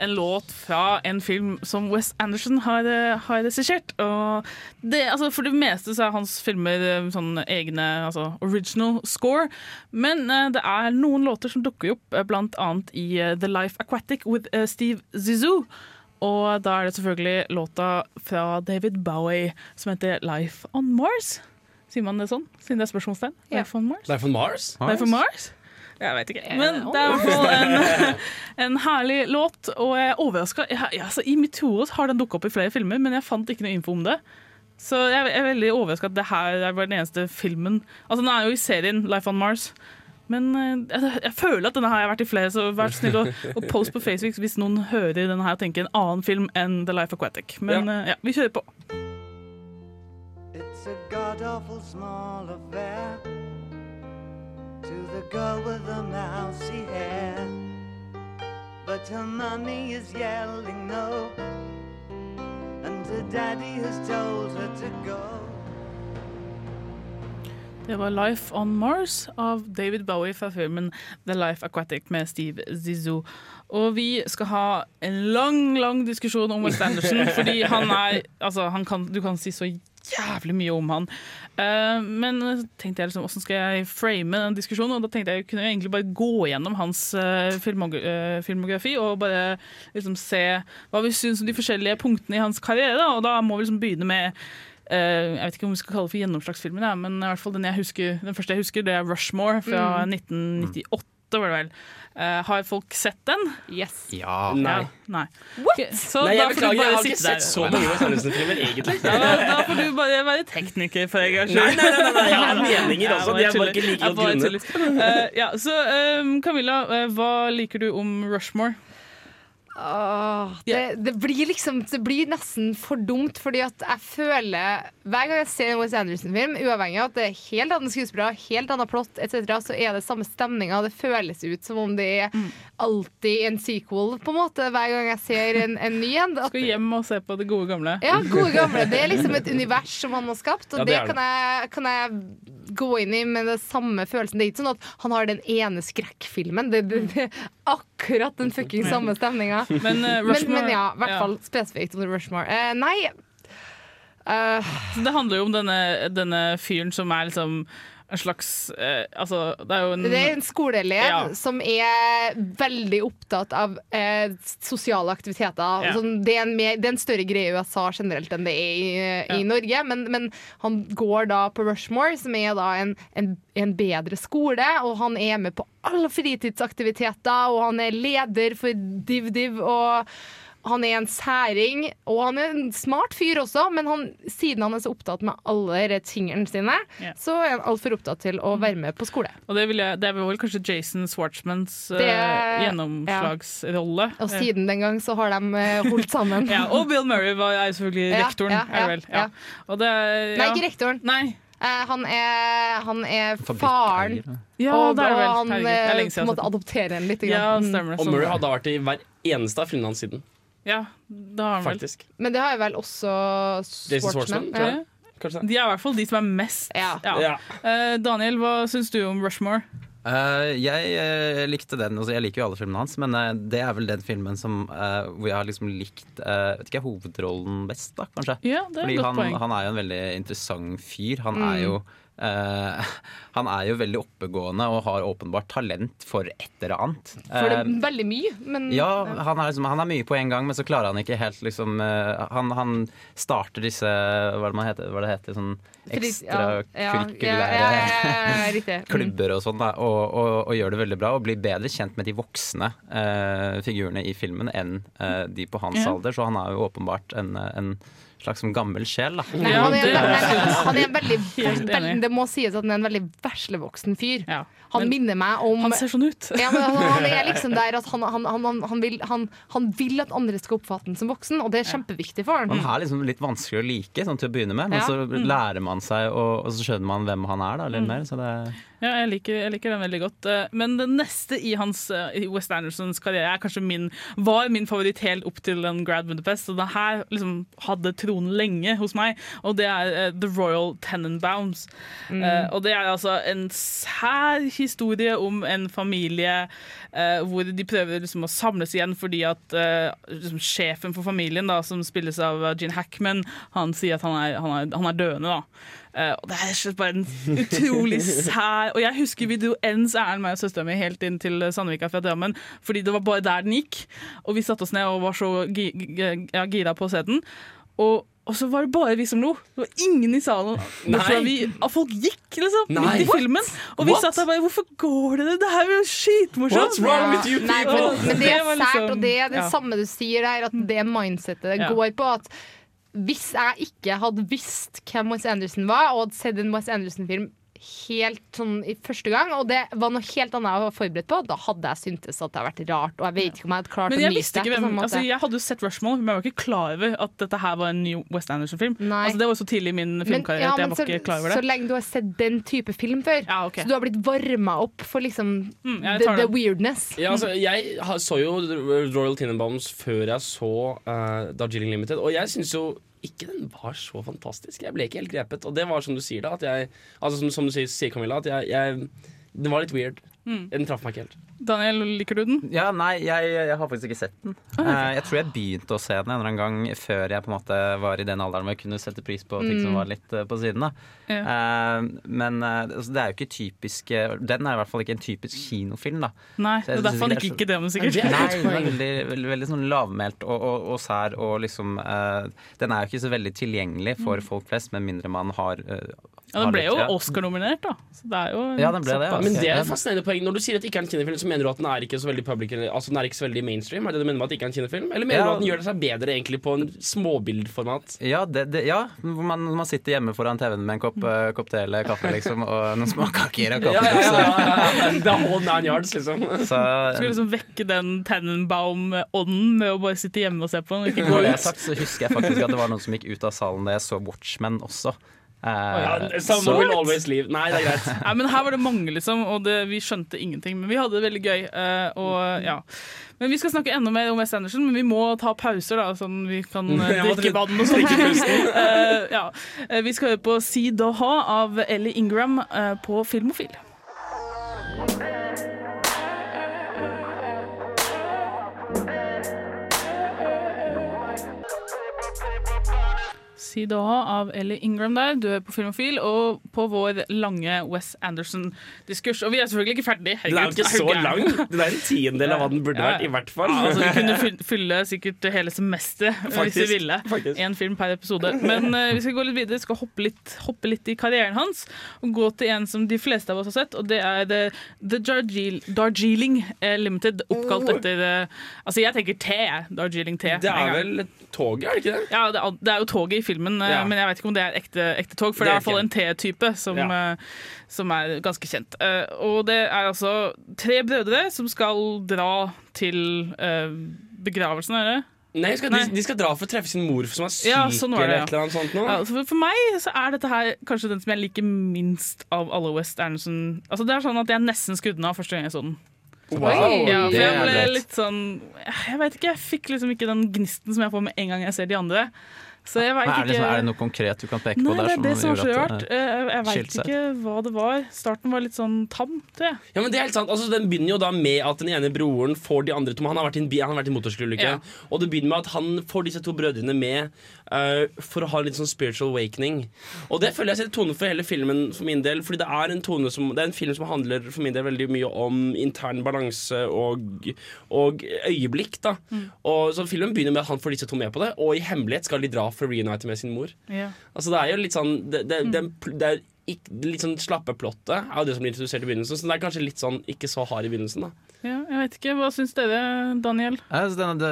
en låt fra en film som Wes Anderson har, eh, har regissert. Altså, for det meste så er hans filmer eh, sånn egne altså original score, men uh, det er noen låter som dukker opp, eh, blant annet i eh, The Life Aquatic with uh, Steve Zizou. Og da er det selvfølgelig låta fra David Bowie som heter 'Life on Mars'. Sier man det sånn, siden det er spørsmålstegn? Ja. Life on Mars? Life on Mars. Life on Mars? Jeg vet ikke. Men det er i hvert fall en, en herlig låt, og jeg er overraska. Altså, I mitt hode har den dukka opp i flere filmer, men jeg fant ikke noe info om det. Så jeg jeg er veldig overraska at det her er bare den eneste filmen Altså, den er jo i serien Life on Mars. Men eh, jeg, jeg føler at denne har jeg vært i flere, så vær så snill å, å post på Facebook hvis noen hører denne her og tenker en annen film enn The Life Aquatic. Men ja. ja, vi kjører på. A god awful small affair to the girl with the mousy hair. But her mummy is yelling no, and her daddy has told her to go. Det var Life on Mars av David Bowie fra filmen The Life Aquatic med Steve Zizou. Og vi skal ha en lang, lang diskusjon om West Anderson, fordi han er Altså, han kan, du kan si så jævlig mye om han. Uh, men tenkte jeg liksom, hvordan skal jeg frame den diskusjonen? Og da tenkte jeg jeg kunne egentlig bare gå gjennom hans uh, filmog filmografi og bare liksom se hva vi syns om de forskjellige punktene i hans karriere. Da. Og da må vi liksom begynne med uh, jeg vet ikke om vi skal kalle det for gjennomslagsfilmer, ja, men i hvert fall den, jeg husker, den første jeg husker, det er Rushmore fra 1998. var det vel. Uh, har folk sett den? Yes. Ja. Nei. Nei. What? Så Nei, jeg får du beklager, jeg har ikke der. sett så mange Wes Anderson-filmer, egentlig. Ja, da, da får du bare være tekniker for en gangs skyld. nei, nei, nei, jeg har meninger også. De er bare ikke like godt grunnet. tuller. Eh, ja, så um, Camilla, uh, hva liker du om Rushmore? Åh, det, det blir liksom Det blir nesten for dumt, fordi at jeg føler Hver gang jeg ser en Wes Anderson-film, uavhengig av at det er helt andre skuespillere, helt annet plott etc., så er det samme stemninga. Det føles ut som om det er alltid en sequel, på en måte, hver gang jeg ser en, en ny en. At- Skal hjem og se på det gode gamle. Ja, gode gamle. Det er liksom et univers som han har skapt, og Ja, det det, kan, jeg, kan jeg gå inn i med den samme følelsen. Det er ikke sånn at han har den ene skrekkfilmen. Det, det, det akkurat den fucking samme stemninga. Men, uh, Men, men ja, i hvert ja. fall spesifikt om Rushmore. Uh, nei Uh. Så Det handler jo om denne, denne fyren som er liksom en slags eh, Altså, det er en Det er en skoleelev Ja. som er veldig opptatt av eh, sosiale aktiviteter. Ja. Sånn, det, er en mer, det er en større greie i USA generelt enn det er i, i Norge. Men, men han går da på Rushmore, som er da en, en, en bedre skole. Og han er med på alle fritidsaktiviteter, og han er leder for DivDiv. og han er en særing, og han er en smart fyr også, men han, siden han er så opptatt med alle tingene sine, yeah. så er han altfor opptatt til å være med på skole. Og det, vil jeg, det er vel kanskje Jason Schwartzmans eh, Det- gjennomslagsrolle. Og siden den gang så har de eh, holdt sammen. Ja, og Bill Murray var, er selvfølgelig Ja, rektoren. ja, er det vel? ja, Ja. Og det, Nei, ikke rektoren. Nei. Uh, han er, han er faren. Ja, og er vel. han Herregud, er eh, på en måte adopterer litt. Ja, grann. Mm. stemmer. Og. Murray hadde vært i hver eneste av filmene hans siden. Ja, det har han vel. Faktisk. Men det har jo vel også Jason Sportsman. Schwartzman. tror jeg. Kanskje De er i hvert fall de som er mest. Ja. Ja. Eh, Daniel, hva syns du om Rushmore? Eh, jeg eh, likte den. Altså, jeg liker jo alle filmene hans, men eh, det er vel den filmen som, eh, hvor jeg har liksom likt eh, vet ikke, hovedrollen best, da, kanskje. Ja, det er Fordi et godt han, poeng. han er jo en veldig interessant fyr. Han Mm. er jo eh, Han er jo veldig oppegående og har åpenbart talent for et eller annet. For det Eh, er veldig mye, men ja, han er, liksom, han er mye på en gang, men så klarer han ikke helt liksom eh, han, han starter disse Hva det, man heter, hva det heter sånn ekstrakurkulære ja, ja, ja. Mm. klubber og sånn, og, og, og gjør det veldig bra. Og blir bedre kjent med de voksne uh, figurene i filmen enn eh, de på hans alder. Så han er jo åpenbart en, en slags som gammel sjel, da. Nei, han, er, er- han, er, er en veldig, veldig. Det må sies at han er en veldig veslevoksen fyr. Ja. Han Men minner meg om han ser sånn ut. ja, han, han er liksom der at han, han, han, han, han, vil, han, han vil at andre skal oppfatte ham som voksen, og det er kjempeviktig for han. Han er liksom litt vanskelig å like sånn til å begynne med, men Ja. så lærer man seg, og, og så skjønner man hvem han er. da, litt mer, så det Ja, jeg liker, jeg liker den veldig godt. Eh, Men det neste i hans eh, i West Andersons karriere er kanskje min, var min favoritt helt opp til den Grad Budapest. Og det her liksom hadde tronen lenge hos meg, og det er eh, The Royal Tenenbaums. Uh, og det er altså en sær historie om en familie uh, hvor de prøver liksom å samles igjen fordi at liksom sjefen for familien, da, som spilles av Gene Hackman, han sier at han er, han er, han er døende. da. Eh, og det er slett bare en utrolig sær Og jeg husker vi dro ens ærend, meg og søstera mi, helt inn til Sandvika fra Drammen, fordi det var bare der den gikk. Og vi satte oss ned og var så gi, ja, gira på å se den. Og, og så var det bare vi som lo. Det var ingen i salen. Vi, og folk gikk, liksom, Nei. midt i filmen. Og vi What? satt der bare Hvorfor går dere? Det her er jo skitmorsomt! What's wrong with you Nei, men, men det er sært, liksom- og det er det ja. samme du sier der, at det mindsettet det Ja. går på at hvis jeg ikke hadde visst hvem Wes Anderson var, og hadde sett en Wes Anderson-film helt sånn i første gang, og det var noe helt annet jeg var forberedt på, da hadde jeg syntes at det hadde vært rart. Og jeg vet ikke om jeg hadde klart Men å jeg nyte visste det. hvem altså, Jeg hadde jo sett Rushmore, men jeg var ikke klar over at dette her var en ny West Anderson-film. Altså, det var jo så tidlig i min filmkarriere ja, at jeg var så, ikke klar over det. så lenge du har sett den type film før, ok. så du har blitt varma opp for liksom Mm, the, the weirdness. Ja, altså, jeg så jo Royal Tenenbaums før jeg så uh, Darjeeling Limited, og jeg syns jo ikke den var så fantastisk. Jeg ble ikke helt grepet. Og det var som du sier, da. At jeg, altså, som, som du sier, sier Camilla, at jeg, jeg Den var litt weird. Mm. Den traff meg ikke helt. Daniel, liker du den? Ja, nei, jeg, jeg har faktisk ikke sett den. Eh, jeg tror jeg begynte å se den en eller annen gang før jeg på en måte var i den alderen hvor jeg kunne sette pris på ting som Mm. var litt eh, på siden. da Ja. Men eh, altså, det er jo ikke typisk Den er i hvert fall ikke en typisk kinofilm, da. Nei, Så jeg det er derfor han ikke ikke i det, men sikkert. Nei, den er veldig, veldig, veldig sånn lavmælt og, og, og sær, og liksom uh, Den er jo ikke så veldig tilgjengelig for folk flest, med mindre man har eh, Ja, Den ble jo. Oscar-nominert, da. Så det er jo Ja, den ble det, ja. Men det er et fascinerende poeng. Når du sier at det ikke er en kinefilm, så mener du at den er ikke så veldig public Altså den er ikke så veldig mainstream? Er det det du mener med at det ikke er en kinefilm? Eller mener Ja. du at den gjør det seg bedre egentlig på en småbildformat? Ja, det, det, ja. Man, man sitter hjemme foran TV-en med en kopp, uh, kopp te eller kaffe liksom, og noen småkaker og kaffe. ja, ja, ja, ja. Er yards, liksom. Så, Skulle liksom vekke den Tannenbaum-ånden med å bare sitte hjemme og se på den, og ikke gå Når det er sagt, så husker jeg faktisk at det var noen som gikk ut av salen da jeg så Watchmen også. Eh, Ja, Someone will always leave. Nei, det er greit. Nei, men Her var det mange, liksom, og det, vi skjønte ingenting. Men vi hadde det veldig gøy. Uh, og, ja. Men Vi skal snakke enda mer om West Anderson, men vi må ta pauser, da, sånn vi kan eh, drikke vann og sånn. uh. Ja. Vi skal høre på See Doha av Ellie Ingram på Filmofil. See Doha av Ellie Ingram der. Du er på Filmofil og på vår lange Wes Anderson-diskurs. Og vi er selvfølgelig ikke ferdig. Den er jo ikke så lang. Den er en tiendedel av hva den burde Ja, vært, i hvert fall. Ja, altså, vi kunne fylle sikkert hele semesteret hvis vi ville. Én film per episode. Men uh, vi skal gå litt videre. Vi skal hoppe litt, hoppe litt i karrieren hans og gå til en som de fleste av oss har sett, og det er The, The Darjeeling, Darjeeling eh, Limited, oppkalt Oh. etter uh, Altså, jeg tenker te. Darjeeling te. Det er vel toget, er det ikke det? Ja, det er, det er jo toget i filmen, eh, Ja. men jeg vet ikke om det er ekte, ekte tog. For Det det er i er hvert fall en. T-type som, Ja. eh, som er ganske kjent. Eh, og det er altså tre brødre som skal dra til begravelsen, er det? Nei, skal, De, de skal dra for å treffe sin mor som er syk, Ja, sånn det, eller ja. eller annet sånt. Nå. Ja, for, for meg så er dette her kanskje den som jeg liker minst av alle West Anderson. Altså Det er sånn at jeg nesten skrudde den av første gang jeg så den. Wow, Ja, for jeg ble litt sånn Jeg vet ikke, jeg fikk liksom ikke den gnisten som jeg får med en gang jeg ser de andre. Så jeg vet er, det, ikke sånn- er det noe konkret du kan peke Nei, på det der? er det som var så gjorde at det- Eh, Jeg, jeg veit ikke hva det var. Starten var litt sånn tam, tror jeg. Ja, men det er helt sant. Altså, den begynner jo da med at den ene broren får de andre to Han har vært i en, han har vært i en motorsykkelulykke. Ja. Og det begynner med at han får disse to brødrene med eh, for å ha litt sånn spiritual awakening. Og det føler jeg setter tonen for hele filmen for min del. Fordi det er en tone som Det er en film som handler for min del veldig mye om intern balanse og, og øyeblikk. da Og Så filmen begynner med at han får disse to med på det, og i hemmelighet skal de dra for reunite med sin mor. Yeah. Altså Det er jo litt sånn Det, det, det, det er litt sånn slappe plottet er jo det som blir introdusert i begynnelsen. Så det er kanskje litt sånn ikke så hard i begynnelsen. da Ja, jeg vet ikke. Hva syns dere, Daniel? Altså, den, det,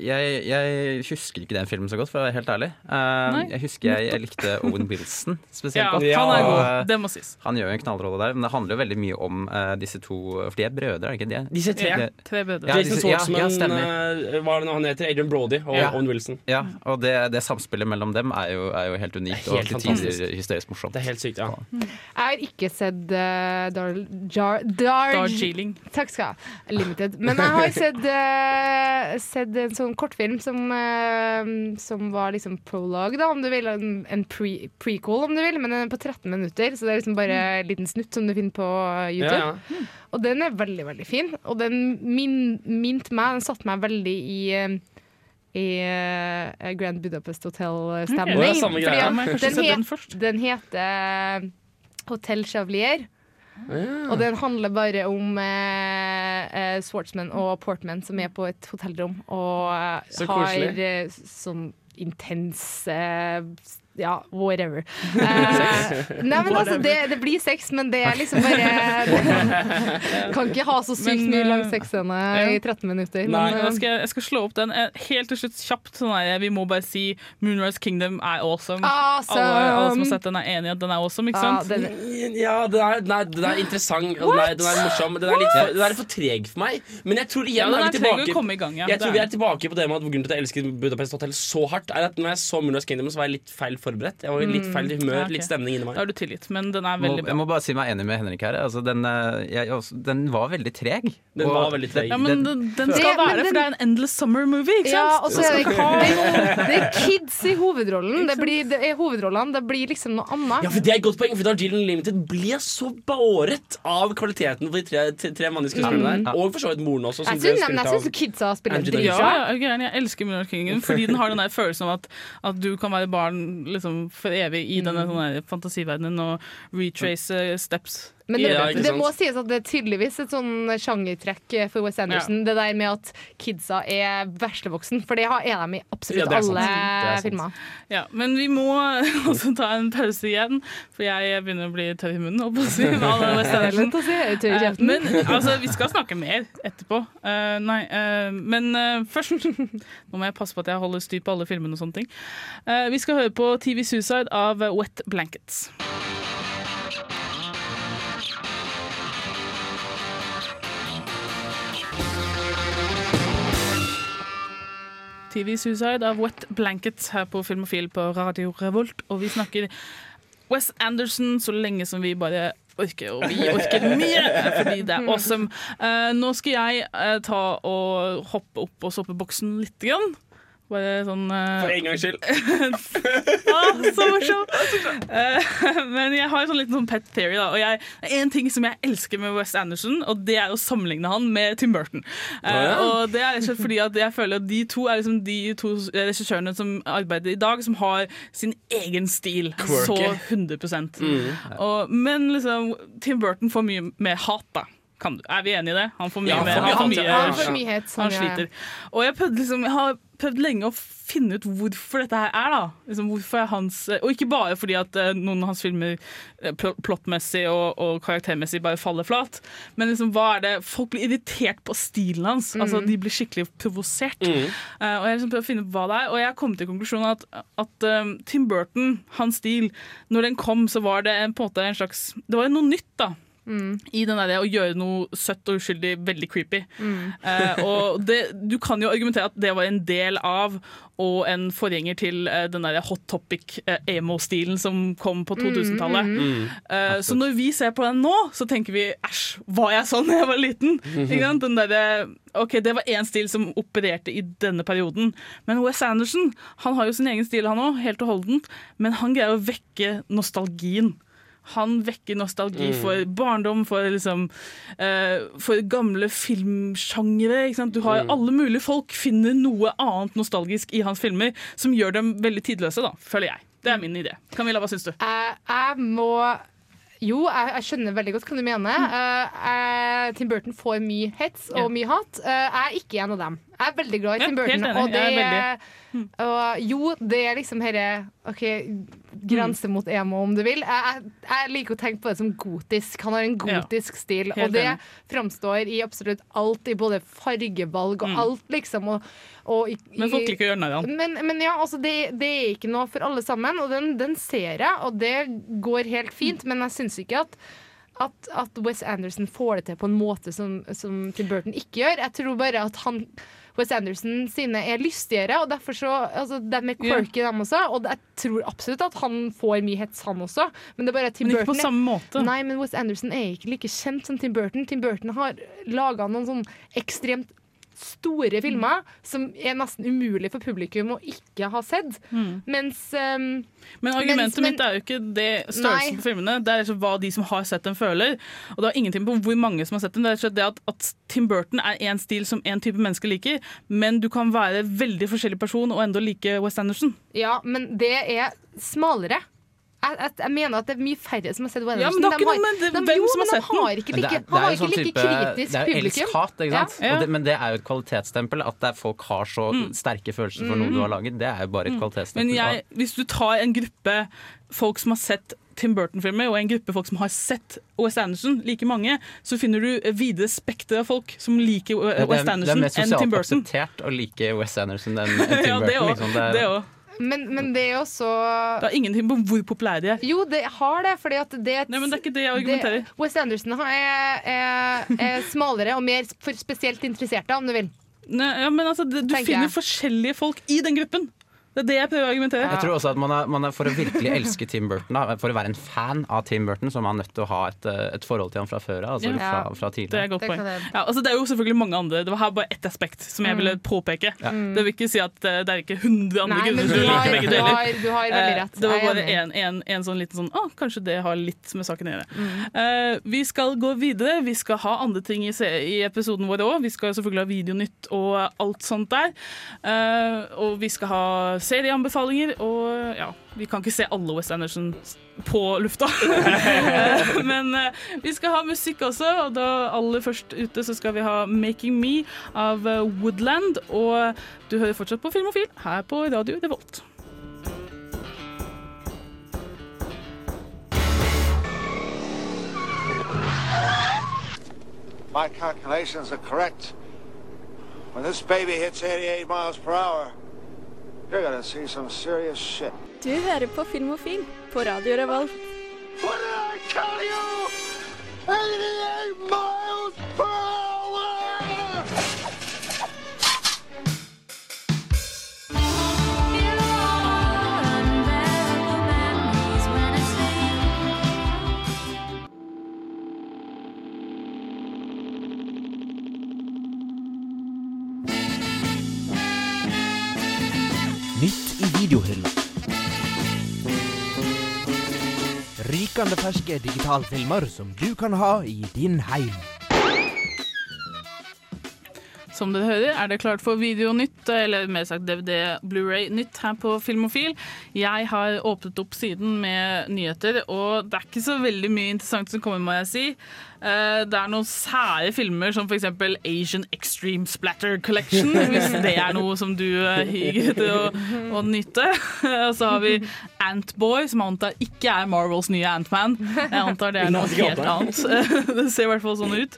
jeg, jeg husker ikke den filmen så godt, for å være helt ærlig. Uh, Nei, jeg husker jeg, jeg likte Owen Wilson spesielt Ja, godt. han er god. eh, Det må sies. Han gjør jo en knallrolle der, men det handler jo veldig mye om uh, disse to For de er brødre, er det ikke det? Disse tre. Ja, Tre brødre. Ja, Jason disse- ja, ja, stemmer. hva er det nå han heter? Adrian Brody og Ja. Owen Wilson. Ja, og det, det samspillet mellom dem er jo, er jo helt unikt Det er og helt til tider hysterisk morsomt. Det er helt sykt, ja. Jeg har ikke sett uh, Dar Jar Dar Darjeeling. Takk skal ha. Limited. Men jeg har sett, uh, sett en sånn kortfilm som, uh, som var liksom prologue, da, om du vil. En, en pre prequel, om du vil, men den er på 13 minutter. Så det er liksom bare en liten snutt som du finner på YouTube. Ja, ja. Og den er veldig, veldig fin. Og den min, minte meg, den satte meg veldig i uh, i uh, Grand Budapest Hotel-stemning. Okay. Ja, kanskje den, het- den den heter Hotel Chavlier. Og den handler bare om eh, eh, Swartzman og Portman som er på et hotellrom og eh, Så har koselig. eh, sånn intens eh, Ja, whatever. Uh, nei, men altså, det, det blir sex, men det er liksom bare Kan ikke ha så sykt mye lang eh, sexscene i 13 minutter. Nei, Men, jeg, skal, jeg skal slå opp den Eh, helt til slutt kjapt. Sånn her, vi må bare si Moonrise Kingdom er awesome. Awesome! Alle, alle som har sett den, er enig i at den er awesome, ikke Ja, sant? den- Ja, den er, den er, den er interessant, og den er, den er morsom. Den er, litt for, den er for treg for meg. Men jeg tror igjen Ja, er vi treg å tilbake komme i gang, ja. Jeg tror vi er tilbake på det med at grunnen til at jeg elsker Budapest Hotel så hardt, er at når jeg så Moonrise Kingdom, så var jeg litt feil forberedt. Jeg var i litt feil humør, Mm. Ja, okay. litt stemning inni meg. Da er du tilgitt, men den er Må, veldig bra. jeg må bare si meg enig med Henrik her. Altså, den, eh, jeg, også, den var veldig treg. Den Og var veldig treg. Ja, men den, den skal Det- være, den- for det er en Endless Summer movie, ikke Ja, sant? og så er det, det, det er kids i hovedrollen. Det, blir, det er hovedrollene. Det blir liksom noe annet. Ja, for Det er et godt poeng, for Darjeeling Limited ble så båret av kvaliteten på de tre, tre, tre mannlige skuespillerne der. Og for så vidt moren også. Som Jeg syns jeg kidsa spiller dritbra. Ja, jeg, jeg elsker Minor Kingen fordi den har den der følelsen av at, at du kan være barn liksom, for evig i denne mm. fantasiverdenen og retrace eh, steps. Men det, Ja, det må sies at det er tydeligvis et sånn sjangertrekk for Wes Anderson. Det der med at kidsa er veslevoksen. For det har- er de i absolutt er alle er filmer. Ja, men vi må også ta en pause igjen, for jeg begynner å bli tørr i munnen. holdt på å si, Eh. Men altså, vi skal snakke mer etterpå. Uh, nei, uh, men uh, først Nå må jeg passe på at jeg holder styr på alle filmene og sånne ting. Eh, vi skal høre på TV Suicide av Wet Blankets. TV Suicide av Wet Blankets her på Filmofil på Radio Revolt. Og vi snakker Wes Anderson så lenge som vi bare orker, og vi orker mye fordi det er awesome. Eh, nå skal jeg eh, ta og hoppe opp på soppeboksen litt. Grann. Bare sånn uh... For en gangs skyld. Ah, så morsomt! uh, men jeg har en sånn liten sånn pet theory. Da. Og jeg, en ting som jeg elsker med Wes Anderson, og det er å sammenligne han med Tim Burton. Eh, ja. Og det er rett og slett fordi at jeg føler at de to er liksom de to regissørene som arbeider i dag, som har sin egen stil. Quirky. Så 100 og, Men liksom, Tim Burton får mye mer hat, da. Kan du, er vi enige i det? Han får mye Ja, han mer får mye han får mye, ja. Han får mye hets. han han sliter. Og jeg, prøvde liksom, jeg har prøvd lenge å finne ut hvorfor dette her er. da. Liksom, hvorfor er hans, og ikke bare fordi at eh, noen av hans filmer eh, plottmessig og, og karaktermessig bare faller flat, men liksom, hva er det Folk blir irritert på stilen hans. Altså, De blir skikkelig provosert. Mm. Uh, og jeg liksom prøvd å finne ut hva det er, og jeg kom til konklusjonen at, at um, Tim Burton, hans stil, når den kom, så var det en, på en måte en slags Det var noe nytt, da. I den der, å gjøre noe søtt og uskyldig veldig creepy. Eh, og det, du kan jo argumentere at det var en del av og en forgjenger til eh, den der hot topic eh, emo-stilen som kom på 2000-tallet. Eh, så når vi ser på den nå, så tenker vi æsj, var jeg sånn da jeg var liten? Ikke sant? Den der, ok, Det var én stil som opererte i denne perioden. Men Wes Anderson han har jo sin egen stil, han òg, helt og holdent. Men han greier å vekke nostalgien. Han vekker nostalgi for barndom, for, liksom, uh, for gamle filmsjangre. Du har Alle mulige folk finner noe annet nostalgisk i hans filmer som gjør dem veldig tidløse, da, føler jeg. Det er min idé. Camilla, hva syns du? Jeg, jeg må Jo, jeg, jeg skjønner veldig godt hva du mener. Uh, Tim Burton får mye hets og mye hat. Eh, jeg er ikke en av dem. Jeg er veldig glad i Tim Burton. Ja, Og det er og jo, det er liksom herre OK, grense mot emo, om du vil. Jeg, jeg, jeg liker å tenke på det som gotisk. Han har en Ja. gotisk stil, Helt og det enig. framstår i absolutt alt, i både fargevalg og alt, liksom. Og, og i, Men folk liker å gjøre narr av men, men ja, altså det, det er ikke noe for alle sammen, og den, den ser jeg, og det går helt fint, men jeg syns ikke at at, at Wes Anderson får det til på en måte som, som Tim Burton ikke gjør. Jeg tror bare at han Wes Anderson sine er lystigere, og derfor så altså, De er quirky, dem også. Og jeg tror absolutt at han får mye hets, han også. Men det er bare Tim Men ikke Burton på samme måte. Nei, men Wes Anderson er ikke like kjent som Tim Burton. Tim Burton har laga noen sånn ekstremt store filmer som er nesten umulig for publikum å ikke ha sett. Mens um, Men argumentet men- mitt er jo ikke det Nei. størrelsen på filmene, det er liksom hva de som har sett dem, føler. Og det har ingenting på hvor mange som har sett dem. Det er det at, at Tim Burton er én stil som én type mennesker liker, men du kan være veldig forskjellig person og enda like West Anderson. Ja, men det er smalere. Jeg, jeg, jeg mener at det er mye færre som har sett Wes Ja, men det er ikke De noe med det- de, hvem jo, som har sett den. har ikke like, han er har ikke sånn like kritisk det er jo publikum. elsk-hat, ikke sant? Ja. Og det, men det er jo et kvalitetsstempel. At det er folk har så Mm. sterke følelser for noe du har laget, det er jo bare et kvalitetsstempel. Men jeg, hvis du tar en gruppe folk som har sett Tim Burton-filmer, og en gruppe folk som har sett Wes Anderson, like mange, så finner du videre spekter av folk som liker West Anderson enn Tim Burton. det er mer sosialt Burton. akseptert å like Wes Anderson enn Tim Ja, det Burton. òg. Liksom. Men, men det er jo så Det har ingenting på hvor populære de er. Jo, det har det, fordi at det Nei, men det er ikke det jeg argumenterer. det- Wes Anderson er, er, er smalere og mer for spesielt interesserte, om du vil. Nei, ja, men altså, du Tenker finner jeg. forskjellige folk i den gruppen. Det er det jeg prøver å argumentere. Jeg tror også at man er, man er For å virkelig elske Tim Burton, da, for å være en fan av Tim Burton, så er man nødt til å ha et, eh, et forhold til ham fra før av. Altså Ja. fra, fra Det er et godt poeng. Ja, altså, det er jo selvfølgelig mange andre. Det var her bare ett aspekt som jeg ville påpeke. Ja. Det vil ikke si at eh, det er ikke hundre andre Nei, grunner du til å like begge du deler. har, du har veldig Eh, rett. Det var bare en, en, en sånn liten sånn Å, kanskje det har litt med saken å gjøre. Eh, vi skal gå videre. Vi skal ha andre ting i, i episoden vår òg. Vi skal selvfølgelig ha videonytt og alt sånt der. Eh, og vi skal ha serieanbefalinger, og ja Vi kan ikke se alle West Anderson på lufta. Eh, Men eh, vi skal ha musikk også, og da aller først ute så skal vi ha 'Making Me' av eh, Woodland. Og du hører fortsatt på Filmofil her på Radio Revolt. My calculations are correct. When this baby hits 88 miles per hour, you're gonna see some serious shit. Du hører på Filmofil på Radio Revolt. What did I tell you? 88 miles per hour! Rykende ferske digitalfilmer som du kan ha i din heim. Som dere hører, er det klart for videonytt, eller mer sagt DVD Blu-ray-nytt her på Filmofil. Jeg har åpnet opp siden med nyheter, og det er ikke så veldig mye interessant som kommer, må jeg si. Eh, Det er noen sære filmer som f.eks. Asian Extreme Splatter Collection, hvis det er noe som du hyger til etter å, å nyte. Og så har vi Antboy, som jeg antar ikke er Marvels nye Antman. Jeg antar det er noe helt annet. Det ser i hvert fall sånn ut.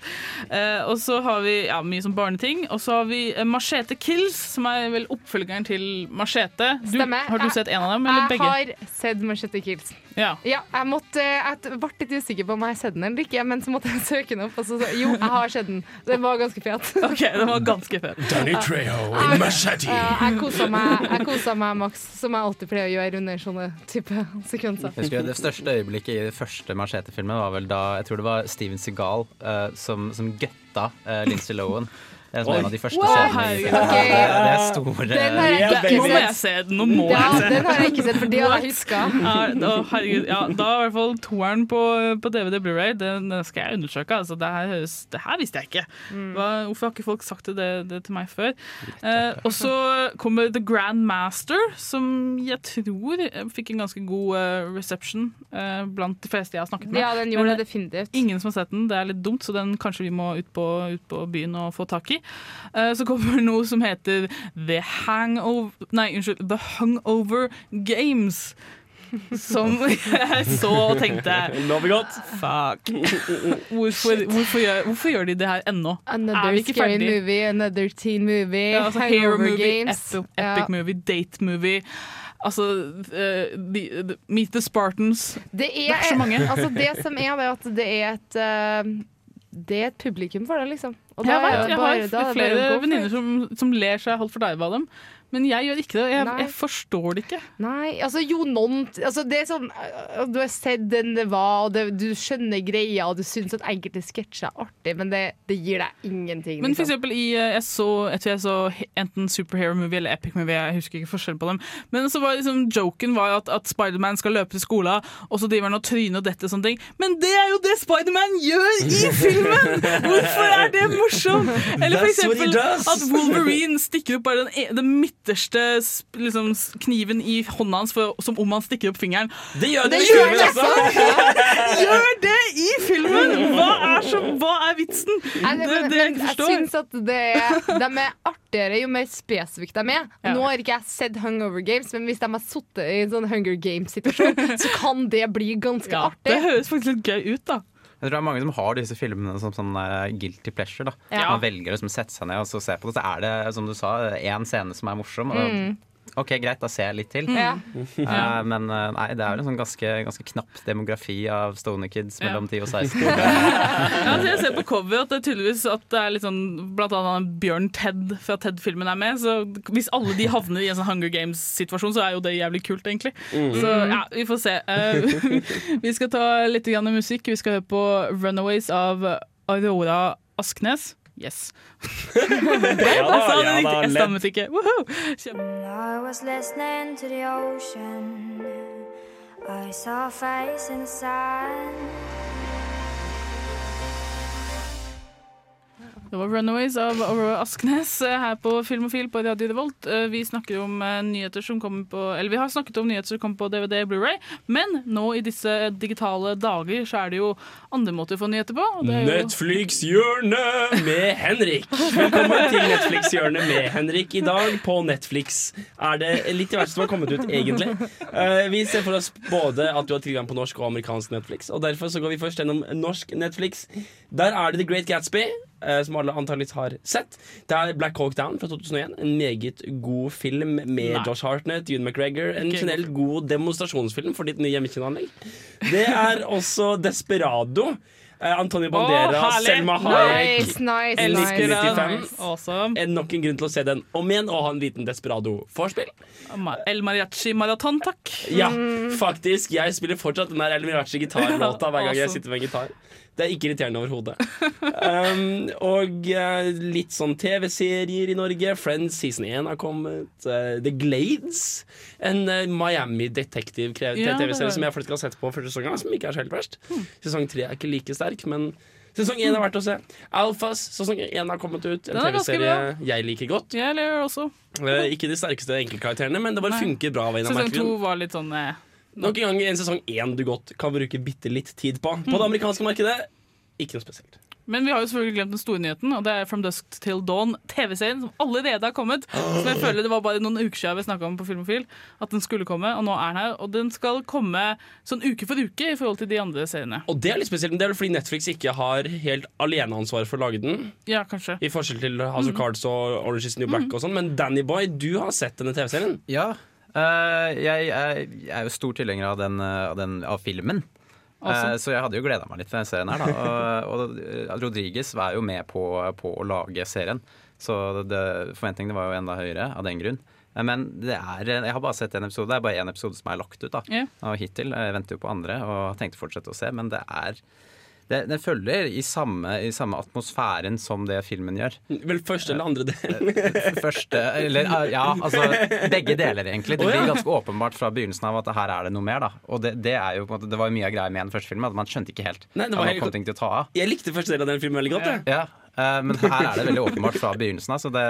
Eh, Og så har vi ja, mye sånn barneting. Og så har vi eh, Machete Kills, som er vel oppfølgeren til Machete. Du, har du sett en av dem, eller begge? Jeg har sett Machete Kills. Ja. Ja, jeg, måtte, jeg ble litt usikker på om jeg har sett den eller ikke, men så måtte søke den opp. Og så, sa jo, jeg har sett den. Den var ganske fet. OK, den var ganske fet. Danny Trejo in Machete. jeg kosa meg, jeg kosa meg maks, som jeg alltid pleier å gjøre under sånne type sekvenser. Jeg husker Det største øyeblikket i den første Machete-filmen var vel da jeg tror det var Steven Seagal uh, som, som gøtta uh, Lindsay Lohan. Det er en av de første Wow, scenene. i filmen. Ok. Det, er store Den har jeg ikke Nå må jeg se den. Nå må Ja, jeg se den har jeg ikke sett, for det har jeg huska. Ja, da, herregud, ja, da er i hvert fall toeren på, på DVD Blu-ray. Den, den skal jeg undersøke. Altså, det, her, høres- det her visste jeg ikke. Hva, hvorfor har ikke folk sagt det, det til meg før? Eh, og så kommer The Grand Master, som jeg tror eh, fikk en ganske god eh, reception eh, blant de fleste jeg har snakket med. Ja, den gjorde Men, det definitivt. Ingen som har sett den. Det er litt dumt, så den kanskje vi må ut på, ut på byen og få tak i. Eh, så kommer det noe som heter The Hangover Nei, unnskyld. The Hungover Games. Som jeg så og tenkte Lover godt. Fuck. Hvorfor, hvorfor, gjør, hvorfor gjør de det her ennå? Er Another vi ikke scary ferdig? movie, another teen movie, Ja, altså, hero hangover movie, games. epic, Ja. movie, date movie. Altså uh, the, the, Meet the Spartans. Det er, Det er så mange. Altså det som er, det er at det er et uh, Det er et publikum for det, liksom. Og Jeg vet, jeg har bare flere venninner som, som ler seg for deg av dem. Men jeg gjør ikke det. Jeg, jeg forstår det ikke. Nei, altså jo, noen altså, Det er sånn øh, Du har sett den det var, og det, du skjønner greia, og du syns at enkelte sketsjer er artig, men det, det gir deg ingenting. Men for liksom. eksempel i eh, jeg, så, jeg tror jeg så enten superhero movie eller epic movie, jeg husker ikke forskjellen på dem. Men så var liksom joken var at, at Spiderman skal løpe til skolen, og så driver han og tryner og detter og sånne ting. Men det er jo det Spiderman gjør i filmen! Hvorfor er det morsomt? Eller for eksempel at Wolverine stikker opp bare den, e- den midte ytterste liksom, kniven i hånda hans for, som om han stikker opp fingeren. Det gjør det det gjør filmen, det, altså! Gjør det i filmen! Hva er, så, hva er vitsen? Nei, Det, men, det jeg men forstår. jeg syns at det er, de er artigere jo mer spesifikt de er. Ja. Nå har ikke jeg sett Hungover Games, men hvis de har sittet i en sånn Hunger Games-situasjon, så kan det bli ganske Ja, artig. det høres faktisk litt gøy ut, da. Jeg tror det er mange som har disse filmene som sånn eh, guilty pleasure. da Ja. Man velger å liksom sette seg ned og så se på det. Så er det, som du sa, én scene som er morsom. Og Mm. OK, greit, da ser jeg litt til. Mm. Uh, men eh, nei, det er jo en sånn ganske, ganske knapp demografi av Stone Kids Ja. mellom 10 og 16. Ja, altså jeg ser på cover at det er tydeligvis at det er litt sånn Blant annet Bjørn Ted fra Ted-filmen er med. Så hvis alle de havner i en sånn Hunger Games-situasjon, så er jo det jævlig kult, egentlig. Mm. Så ja, vi får se. Uh, vi skal ta litt grann musikk. Vi skal høre på 'Runaways' av Aurora Asknes. Yes. Ja Jeg da, sa det ja riktig. da, Jeg lett. stammet ikke. Woohoo! Kjempe- I was listening to the ocean. I saw a face in the sand. Det var 'Runaways' av Aurora Asknes eh, her på Filmofil på Radio Revolt. Eh, Vi om eh, nyheter som kommer på Eller vi har snakket om nyheter som kommer på DVD og Blu-ray, men nå i disse digitale dager så er det jo andre måter å få nyheter på. Netflix-hjørnet med Henrik. Velkommen til Netflix-hjørnet med Henrik. I dag på Netflix er det litt i diverse som har kommet ut, egentlig. Vi ser for oss både at du har tilgang på norsk og amerikansk Netflix, og derfor så går vi først gjennom norsk Netflix. Der er det The Great Gatsby. Eh, Som alle antakeligvis har sett. Det er Black Hawk Down fra 2001. En meget god film med Nei. Josh Hartnett, June McGregor. En okay. generelt god demonstrasjonsfilm for ditt nye hjemmekinanlegg. Det er også Desperado. Eh, Antonio Bandera, oh, Selma Hayek. Nice, nice, Elsker nice. Awesome. Er nok en grunn til å se den om igjen og ha en liten Desperado-forspill. El Mariachi-maraton, takk. Ja, faktisk. Jeg spiller fortsatt den der El Mariachi-gitarlåta hver gang jeg sitter med en gitar. Det er ikke irriterende overhodet. Um, og uh, litt sånn TV-serier i Norge. Friends season 1 har kommet. Uh, The Glades. En uh, Miami detektiv-TV-serie ja, som jeg faktisk har sett på første sesong, som ikke er så helt verst. Sesong 3 er ikke like sterk, men sesong 1 er verdt å se. Alfas sesong 1 har kommet ut. En er TV-serie jeg liker godt. Jeg ler også. Uh, ikke de sterkeste enkeltkarakterene, men det bare Nei. funker bra. Sesong 2 var litt sånn eh, Nok en gang en sesong én du godt kan bruke bitte litt tid på. Mm. På det amerikanske markedet ikke noe spesielt. Men vi har jo selvfølgelig glemt den store nyheten, og det er From Dusk Till Dawn, TV-serien som allerede har kommet. Som jeg føler Det var bare noen uker siden vi snakka om på Filmofil at den skulle komme, og nå er den her. Og den skal komme sånn uke for uke i forhold til de andre seriene. Og det er litt spesielt, men det er vel fordi Netflix ikke har helt aleneansvar for å lage den. Ja, kanskje. I forskjell til House of Cards og Orange is New Black og sånn. Men Danny Boy, du har sett denne TV-serien. Ja. Eh, jeg, er, jeg er jo stor tilhenger av, den, eh, av, den, av filmen. Awesome. Eh, så jeg hadde jo gleda meg litt til den serien her. Da. Og, og Rodriguez var jo med på, på å lage serien, så det, forventningene var jo enda høyere av den grunn. Men det er, jeg har bare sett en episode. Det er bare én episode som er lagt ut. da yeah. Og hittil. Jeg venter jo på andre og tenkte å fortsette å se, men det er det, Den følger i samme, i samme atmosfæren som det filmen gjør. Vel første eller andre del. Første Eller ja, altså begge deler, egentlig. Det blir ganske åpenbart fra begynnelsen av at her er det noe mer. da Og det, det er jo på en måte Det var jo mye av greia med den første filmen, at man skjønte ikke helt Nei, det at var nå helt- kom til å ta av. Jeg likte første del av den filmen veldig godt. jeg. Ja, ja. Men her er det veldig åpenbart fra begynnelsen av, så det,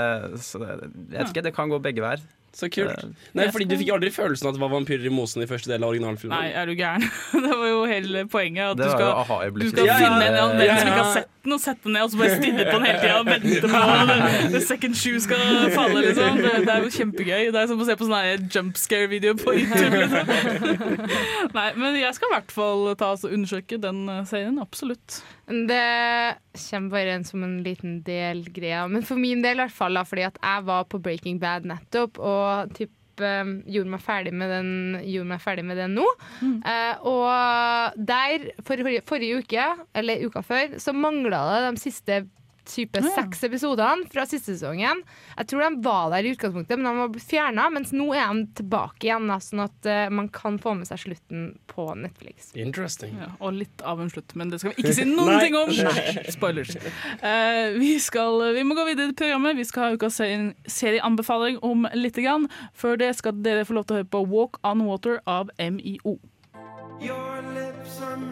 så det Jeg vet ikke, det kan gå begge veier. Så kult. Eh, Nei, fordi Du fikk aldri følelsen av at det var vampyrer i mosen i første del av originalfilmen? Nei, er du gæren? Det var jo hele poenget. At du skal, du skal finne en annen ja, som ikke har sett den, og sette den ned, og så bare stirre på den hele tida og vente på at the second shoe skal falle. Liksom. Det, det er jo kjempegøy. Det er som å se på sånn her jump scare-video på YouTube. Liksom. Nei, men jeg skal i hvert fall ta og undersøke den eh, serien. Absolutt. Det kommer bare en som en liten del greia. Men for min del, i hvert fall, da, fordi at jeg var på Breaking Bad nettopp, og typ eh, gjorde meg ferdig med den, gjorde meg ferdig med den nå. Eh, og der, for, forrige uke, eller uka før, så mangla det de siste type Ja. seks episodene fra siste sesongen. Jeg tror de var der i utgangspunktet, men de var fjerna. Mens nå er de tilbake igjen, da, sånn at uh, man kan få med seg slutten på Netflix. Interesting. Ja, og litt av en slutt, men det skal vi ikke si noen ting om. Spoilers. Uh, vi, skal, vi må gå videre i programmet. Vi skal ha ukas serieanbefaling om litt. Grann. Før det skal dere få lov til å høre på Walk on Water av MIO. Your lips are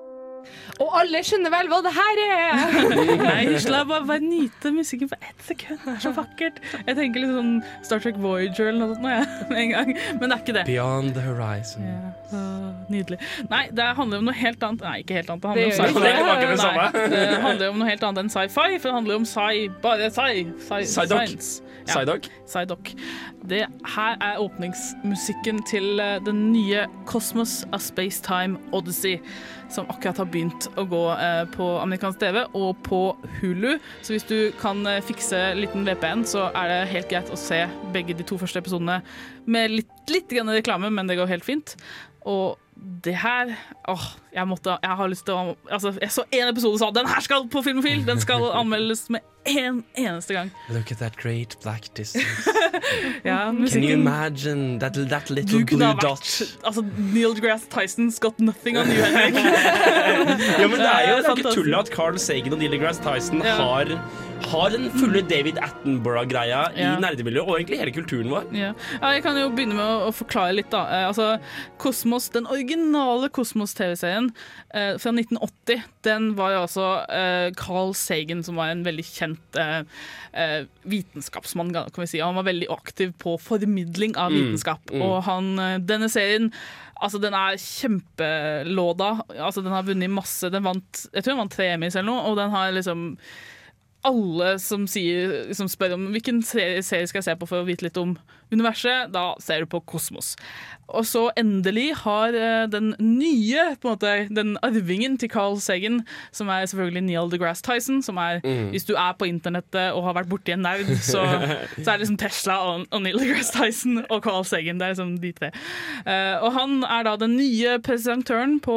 Og alle skjønner vel hva det her er! Nei, la meg bare nyte musikken for ett sekund. Det er så vakkert. Jeg tenker litt sånn Star Trek Voyager eller noe sånt nå, jeg, med en gang. Men det er ikke det. Beyond the horizon. Så nydelig. Nei, det handler om noe helt annet. Nei, ikke helt annet. Det handler om sci-fi. det. Det er det. Nei, det handler om noe helt annet enn sci-fi, for det handler om sci... Bare sci... sci science. Psydoc. Psydoc. Det her er åpningsmusikken til eh, den nye Cosmos A Spacetime Odyssey, som akkurat har begynt å gå eh, på amerikansk TV og på Hulu. Så hvis du kan eh, fikse liten VPN, så er det helt greit å se begge de to første episodene med litt, litt grann reklame, men det går helt fint. Og det her Åh, jeg måtte Jeg har lyst til å Altså, jeg så én episode og sa den her skal på Filmofil! Den skal anmeldes med én eneste gang. Look at that great black distance. Ja, Can you imagine that, that little Du kunne blue ha vært dot? altså, Neil deGrasse Tyson's got nothing on you, Henrik. Ja, men det er jo det er ikke tull at Carl Sagan og Neil deGrasse Tyson Ja. har, har den fulle David Attenborough-greia Ja. i nerdemiljøet, og egentlig hele kulturen vår. Ja. ja, jeg kan jo begynne med å, å forklare litt. da eh, altså, Kosmos, Den originale Kosmos-TV-serien eh, fra 1980 Den var jo altså eh, Carl Sagan, som var en veldig kjent eh, eh, vitenskapsmann. kan vi si Han var veldig aktiv på formidling av Mm, vitenskap. mm. Og han, eh, denne serien Altså, Den er kjempelåda. Altså, den har vunnet masse Den vant, Jeg tror den vant tre Emmys eller noe, og den har liksom alle som, sier, som spør om hvilken serie, skal jeg se på for å vite litt om universet, da ser du på Kosmos. Og så endelig har eh, den nye, på en måte, den arvingen til Carl Sagan, som er selvfølgelig Neil deGrasse Tyson, som er Mm. Hvis du er på internettet og har vært borti en nerd, så, så er det liksom Tesla og, og Neil deGrasse Tyson og Carl Sagan. Det er liksom de tre. Uh, og han er da den nye presentøren på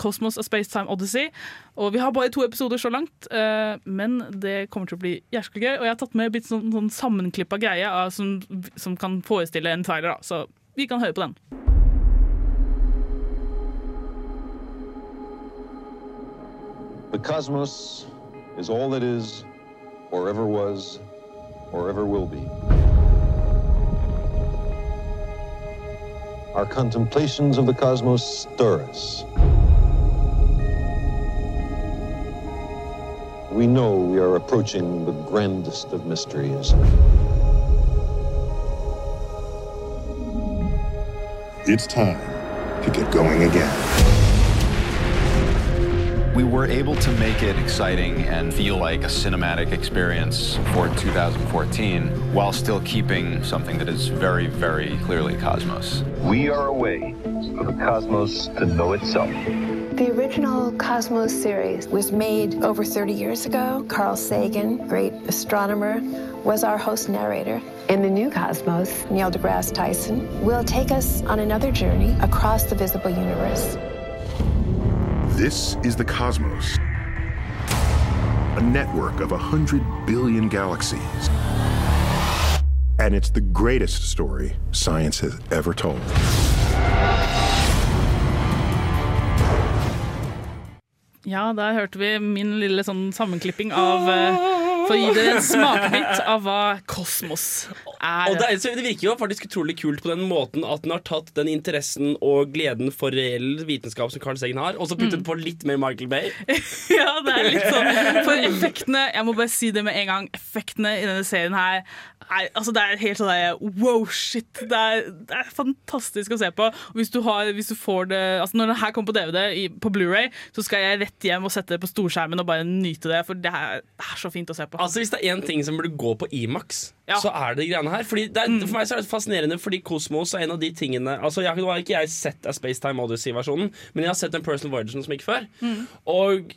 Kosmos og Spacetime Odyssey. Og vi har bare to episoder så langt, eh, men det kommer til å bli jævlig gøy. Og jeg har tatt med litt sånn, sånn sammenklippa greie som, som kan forestille en trailer, da. så vi kan høre på den. The cosmos is all that is, or ever was, or ever will be. Our contemplations of the cosmos stir us. We know we are approaching the grandest of mysteries. It's time to get going again. We were able to make it exciting and feel like a cinematic experience for 2014 while still keeping something that is very, very clearly Cosmos. We are a way for the cosmos to know itself. The original Cosmos series was made over 30 years ago. Carl Sagan, great astronomer, was our host narrator. In the new Cosmos, Neil deGrasse Tyson will take us on another journey across the visible universe. This is the cosmos, a network of a hundred billion galaxies. And it's the greatest story science has ever told. Ja, der hørte vi min lille sånn sammenklipping av eh, For å gi dere en smakebit av hva kosmos er. Og det, så det virker jo faktisk utrolig kult på den måten at den har tatt den interessen og gleden for reell vitenskap som Carl Sagan har, og så puttet Mm. på litt mer Michael Bay. ja, det er litt sånn For effektene, jeg må bare si det med en gang, effektene i denne serien her er, altså det er helt sånn der, wow, shit. Det er, det er fantastisk å se på. Hvis du, har, hvis du får det altså Når det her kommer på DVD i, på Blu-ray, så skal jeg rett hjem og sette det på storskjermen og bare nyte det, for det er, det er så fint å se på. Altså Hvis det er én ting som burde gå på Imax, Ja. så er det de greiene her. Fordi det er, For meg så er det fascinerende, fordi Kosmos er en av de tingene Altså jeg, Nå har ikke jeg sett Spacetime Odyssey-versjonen, men jeg har sett den Personal Voyager som gikk før. Mm. Og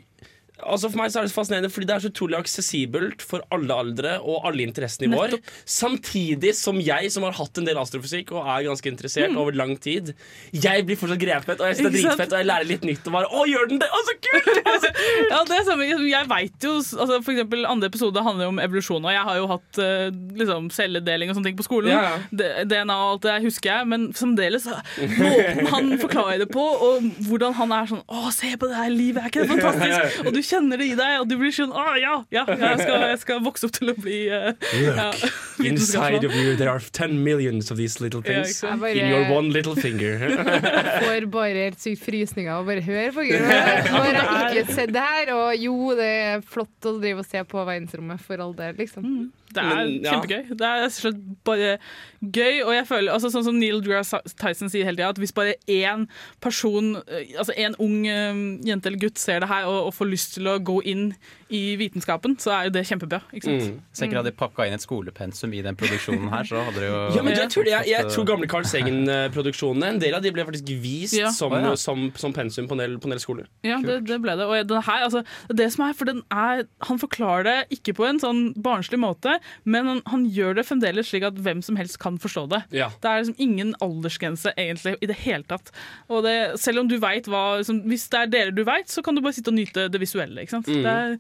Altså For meg så er det så fascinerende Fordi det er så utrolig aksessibelt for alle aldre og alle interessenivåer. Samtidig som jeg, som har hatt en del astrofysikk og er ganske interessert Mm. over lang tid, jeg blir fortsatt grepet, og jeg synes det er dritfett, og jeg lærer litt nytt. Og bare, å, gjør den det? Å, så kult! ja, det er samme. Jeg vet jo altså For eksempel Andre episode handler om evolusjon, og jeg har jo hatt eh, liksom, celledeling og sånne ting på skolen. Ja, ja. DNA og alt det husker jeg, men fremdeles måten han forklarer det på, og hvordan han er sånn Å, se på det her livet, er ikke det fantastisk? Og du kjenner det i deg, og du blir sånn Å, ja, ja, jeg skal, jeg skal vokse opp til å bli look, ja, Inside of you there are 10 millions of these little things ja, bare, in your one little finger. får bare helt sykt frysninger av å bare høre på Gud. Nå har jeg ikke sett det her, og jo, det er flott å drive og se på verdensrommet, for all del, liksom. Det er Men, ja. kjempegøy. Det er slett bare gøy. Og jeg føler, altså, sånn som Neil deGrasse Tyson sier hele tida, at hvis bare én person, eh, altså en ung eh, jente eller gutt ser det her og, og får lyst til å gå inn i vitenskapen, så er jo det kjempebra. Ikke sant? Mm. Ikke hadde pakka inn et skolepensum i den produksjonen her, så hadde det jo Ja, men jeg tror, jeg, jeg tror gamle Carl Sagen-produksjonene En del av de ble faktisk vist Ja. som, ja. som, som pensum på en del, på en del skoler. Ja, det, det ble det. Og den her, altså, det som er, for den er, Han forklarer det ikke på en sånn barnslig måte, men han, han gjør det fremdeles slik at hvem som helst kan forstå det. Ja. Det er liksom ingen aldersgrense egentlig i det hele tatt. Og det, selv om du vet hva liksom, Hvis det er deler du vet, så kan du bare sitte og nyte det visuelle. Ikke sant? Mm. Det er,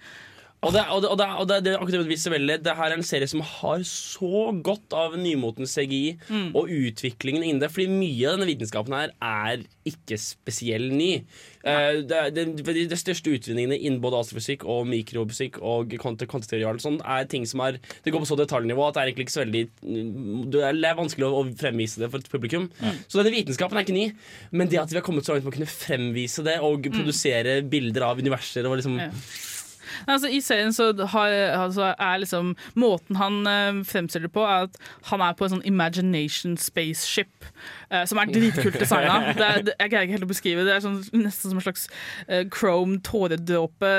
Og det, og det, og det, og det, det, akkurat det visuelle Det her er en serie som har så godt av nymotens CGI Mm. og utviklingen innen det. Fordi mye av denne vitenskapen her er ikke spesiell ny. Uh, det, det, de, største utvinningene innen både astrofysikk og mikrofysikk og kvant- og sånt er ting som er Det går på så detaljnivå at det er egentlig ikke så veldig Det er vanskelig å, fremvise det for et publikum. Så denne vitenskapen er ikke ny, men det at vi har kommet så langt med å kunne fremvise det og produsere bilder av universer og liksom Ja. Altså, I serien så har, altså, er liksom Måten han uh, fremstiller det på, er at han er på en sånn imagination spaceship, uh, som er dritkult designa. Jeg greier ikke helt å beskrive det. Er sånn, nesten som en slags uh, chrome tåredråpe,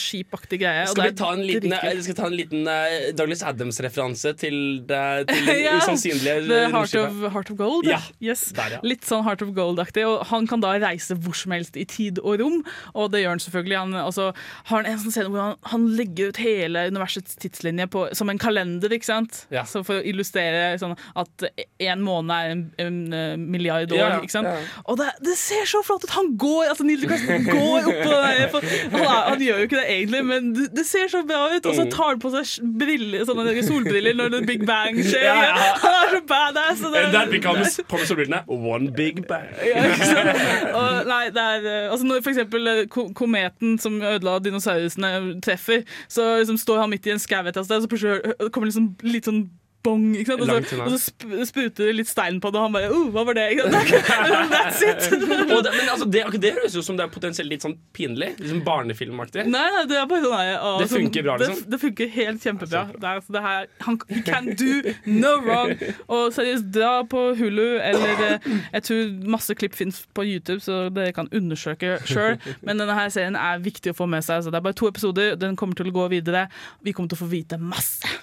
skipaktig greie. Skal vi ta en liten, skal ta en liten Douglas Adams-referanse til det, til det Ja, usannsynlige The Heart of, Heart of Gold. Ja, Yes. der, ja. Litt sånn Heart of Gold-aktig. Og han kan da reise hvor som helst i tid og rom, og det gjør han selvfølgelig. Han altså, har han en sånn scene hvor han, han legger ut hele universets tidslinje på, som en kalender, ikke sant? Ja. Så for å illustrere sånn at en måned er en, en eh, milliard år, Ja, ja, ikke sant? ja. Og det, det ser så flott ut! Han går altså Neil deGrasse går oppå det der. for Han, er, han gjør jo ikke det egentlig, men det, det ser så bra ut. Og så Mm. tar han på seg briller, sånne solbriller når det Big Bang skjer. Ja, ja. Han er så badass! og det- And that becomes på med solbrillene One big bang. ja, ikke sant? Og, nei, det er, eh, altså når for eksempel eh, kometen som ødela dinosaurusene treffer, så liksom står han midt i en skau et sted, og så plutselig kommer liksom litt sånn bong, ikke sant? Og, så, og så sp spruter det litt stein på det, og han bare oh, hva var det? Sant? That's it! Og det, men altså, det, det høres jo som det er potensielt litt sånn pinlig. Liksom barnefilmaktig. Nei, nei, det er bare sånn nei, å, Det funker bra, liksom? Det, det funker helt kjempebra. Det er, altså, det her, han can do no wrong. Og seriøst, dra på Hulu, eller eh, jeg tror masse klipp finnes på YouTube, så dere kan undersøke sjøl. Men denne her serien er viktig å få med seg. Så det er bare to episoder, den kommer til å gå videre. Vi kommer til å få vite masse.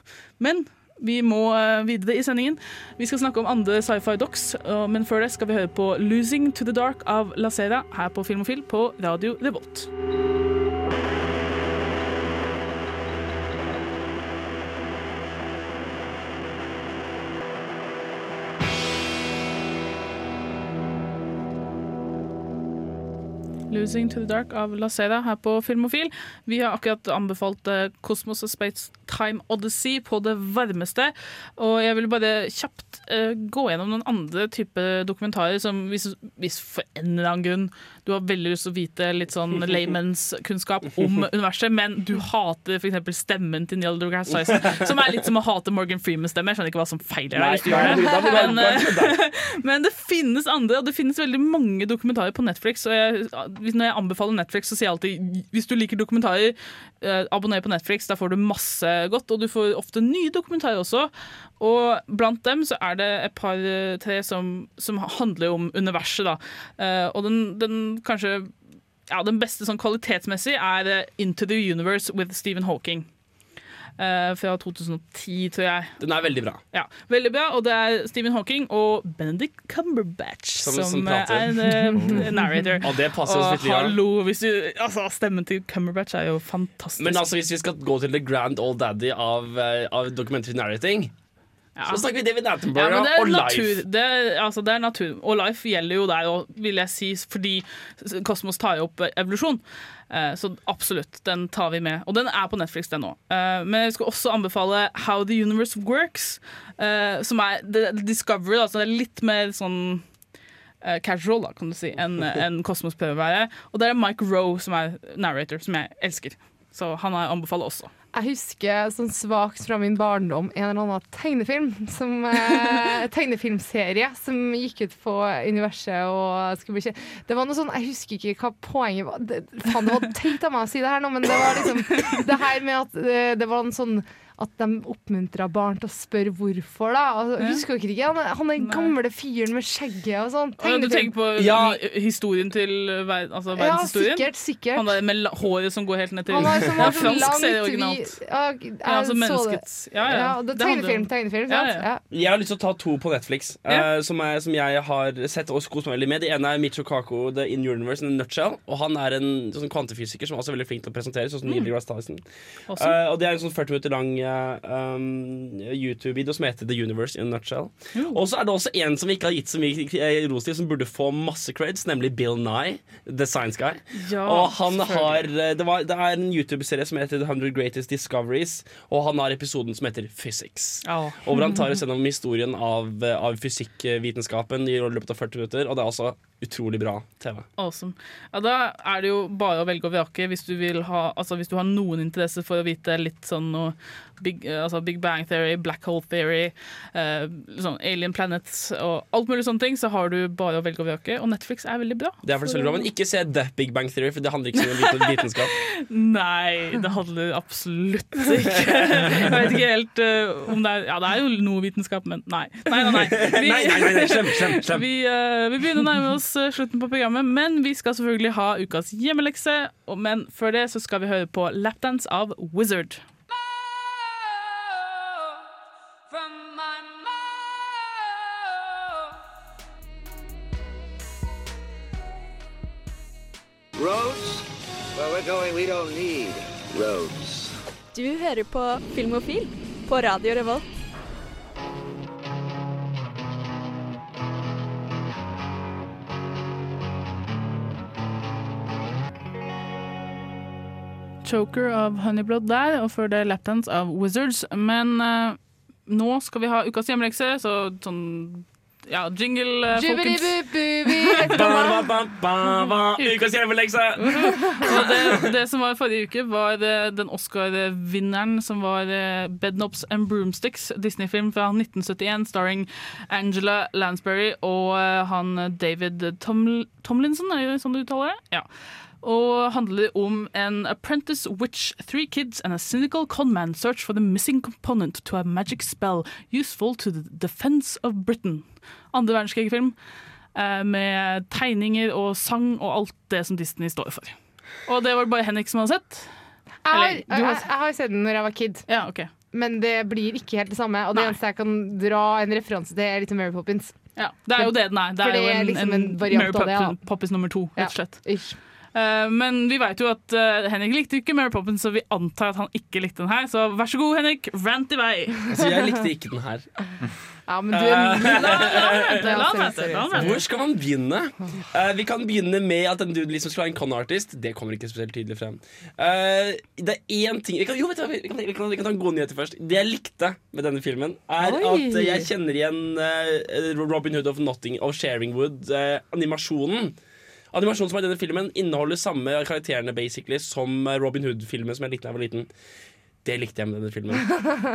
Men vi må eh, videre i sendingen. Vi skal snakke om andre sci-fi docs, men før det skal vi høre på 'Losing to the Dark' av Lacera her på Filmofil på Radio Revolt. Losing to the Dark av Lacera her på Filmofil. Vi har akkurat anbefalt Kosmos Cosmos og Space Time Odyssey på det varmeste. Og jeg vil bare kjapt eh, gå gjennom noen andre type dokumentarer som hvis, hvis for en eller annen grunn du har veldig lyst til å vite litt sånn layman's-kunnskap om universet, men du hater f.eks. stemmen til Neil deGrasse Tyson, som er litt som å hate Morgan Freemans stemme. Jeg skjønner ikke hva som feiler deg hvis du gjør det. Men, eh, men det finnes andre, og det finnes veldig mange dokumentarer på Netflix. Og jeg, når jeg anbefaler Netflix, så sier jeg alltid hvis du liker dokumentarer, eh, abonner på Netflix. Da får du masse godt, og du får ofte nye dokumentarer også. Og blant dem så er det et par-tre som, som handler om universet, da. Eh, og den, den kanskje ja, den beste sånn kvalitetsmessig er eh, Into the Universe with Stephen Hawking. Uh, fra 2010, tror jeg. Den er veldig bra. Ja, Veldig bra, og det er Stephen Hawking og Benedict Cumberbatch Som- som, som eh, er en uh, narrator. Og det passer oss litt, hallo, hvis du, altså, Stemmen til Cumberbatch er jo fantastisk. Men altså, hvis vi skal gå til the grand old daddy av, av documentary narrating, så snakker vi David ja, Attenborough ja, og natur. Life. Det altså, det er natur. Og Life gjelder jo der òg, vil jeg si, fordi Kosmos tar jo opp eh, evolusjon. Eh, Så absolutt, den tar vi med. Og den er på Netflix, den òg. Men jeg skal også anbefale How the Universe Works, eh, som er er Discovery. Altså det er litt mer sånn eh, casual, da, kan du si, enn en Kosmos prøver å være. Og det er Mike Rowe som er narrator, som jeg elsker. Så han er- anbefaler også. Jeg husker sånn svakt fra min barndom en eller annen tegnefilm som, eh, tegnefilmserie som gikk ut på universet og bli. Det var noe sånn, Jeg husker ikke hva poenget var. Det, faen, det var teit av meg å si det her nå, men det var liksom det her med at eh, det var en sånn at de oppmuntra barn til å spørre hvorfor. da altså, Ja. Husker dere ikke? Han, er- han er gamle fyren med skjegget og sånn. Ja, du tenker på Ja. historien til ver altså, Ja, sikkert, sikkert. Han der med la- håret som går helt ned til Han er Ja, var så fransk serie vi- originalt. Ja, jeg Ja, altså menneskets Ja, ja. Ja, det Det tegnefilm, tegnefilm, Ja, sant? ja. Ja. Jeg har lyst til å ta to på Netflix Ja. eh, som, er, som jeg har sett og kost meg veldig med. Det ene er Micho Kako, The In Universe in a Nutshell. Og han er en sånn kvantefysiker som også er veldig flink til å presentere. Sånn som Neil deGrasse Tyson. Awesome. Eh, og det er en sånn 40 minutter lang eh, um, YouTube-video som heter The Universe in a Nutshell. Og så er det også en som vi ikke har gitt så mye eh, ros til, som burde få masse creds, nemlig Bill Nye, The Science Guy. Ja, og han har eh, det, var, det er en YouTube-serie som heter The 100 Greatest Discoveries, og han har episoden som heter Physics. Oh. Og hvor han tar oss gjennom historien av, eh, av fysikkvitenskapen i løpet av 40 minutter, og det er også utrolig bra TV. Awesome. Ja, da er det jo bare å velge og vrake hvis du, ha, altså hvis du har noen interesse for å vite litt sånn noe Big, altså Big Bang Theory, Black Hole Theory, eh, sånn Alien Planets og alt mulig sånne ting, så har du bare å velge og vrake. Og Netflix er veldig bra. Det er faktisk veldig bra, Men ikke se The Big Bang Theory, for det handler ikke så om vitenskap. Nei, det handler absolutt ikke Jeg vet ikke helt uh, om det er Ja, det er jo noe vitenskap, men nei. Nei, nei, nei. Vi, Nei, nei, nei, nei, slem, slem, slem. Vi, uh, vi begynner å nærme oss slutten på programmet, men vi skal selvfølgelig ha ukas hjemmelekse. Men før det så skal vi høre på Lapdance av Wizard. Roads? Where we're going, we don't need roads. Du hører på Filmofil på Radio Revolt. Choker av Honeyblood der, og før det Lapdance av Wizards. Men uh, nå skal vi ha ukas hjemmelekse, så sånn ja, jingle, eh, folkens. Ukas hjemmelekse! Og det, det som var forrige uke, var eh, den Oscar-vinneren som var eh, Bedknobs and Broomsticks, Disney-film fra 1971, starring Angela Lansbury og han David Toml Tomlinson, er det sånn du uttaler det? Ja. Og handler om en apprentice witch, three kids and a cynical conman search for the missing component to a magic spell useful to the defense of Britain. Andre verdenskrig-film eh, med tegninger og sang og alt det som Disney står for. Og det var det bare Henrik som hadde sett. Jeg har, Eller, jeg, har- jeg har sett den når jeg var kid, Ja, ok. men det blir ikke helt det samme. Og det eneste jeg kan dra en referanse til, er litt Mary Poppins. Ja, det er jo det den er. Det er jo det er en, liksom en, en Mary ja. Poppins, Poppins nummer to, rett og slett. Ish. Eh, men vi vet jo at eh, Henrik likte ikke Mary Poppins, så vi antar at han ikke likte den her. Så vær så god, Henrik, rant i vei. Altså, jeg likte ikke den her. Ja, men du. Hvor skal man begynne? Uh, vi kan begynne med at en dude liksom skal være en con-artist. Det kommer ikke spesielt tydelig frem. Uh, det er én ting vi kan, Jo, vet du, vi kan, vi kan, vi kan ta en god nyhet først. Det jeg likte med denne filmen, er Oi. at jeg kjenner igjen uh, Robin Hood of Notting of Sharingwood, animasjonen. Animasjonen som er i denne filmen inneholder samme karakterene basically som Robin Hood-filmen som jeg likte da jeg var liten. Det likte jeg med denne filmen.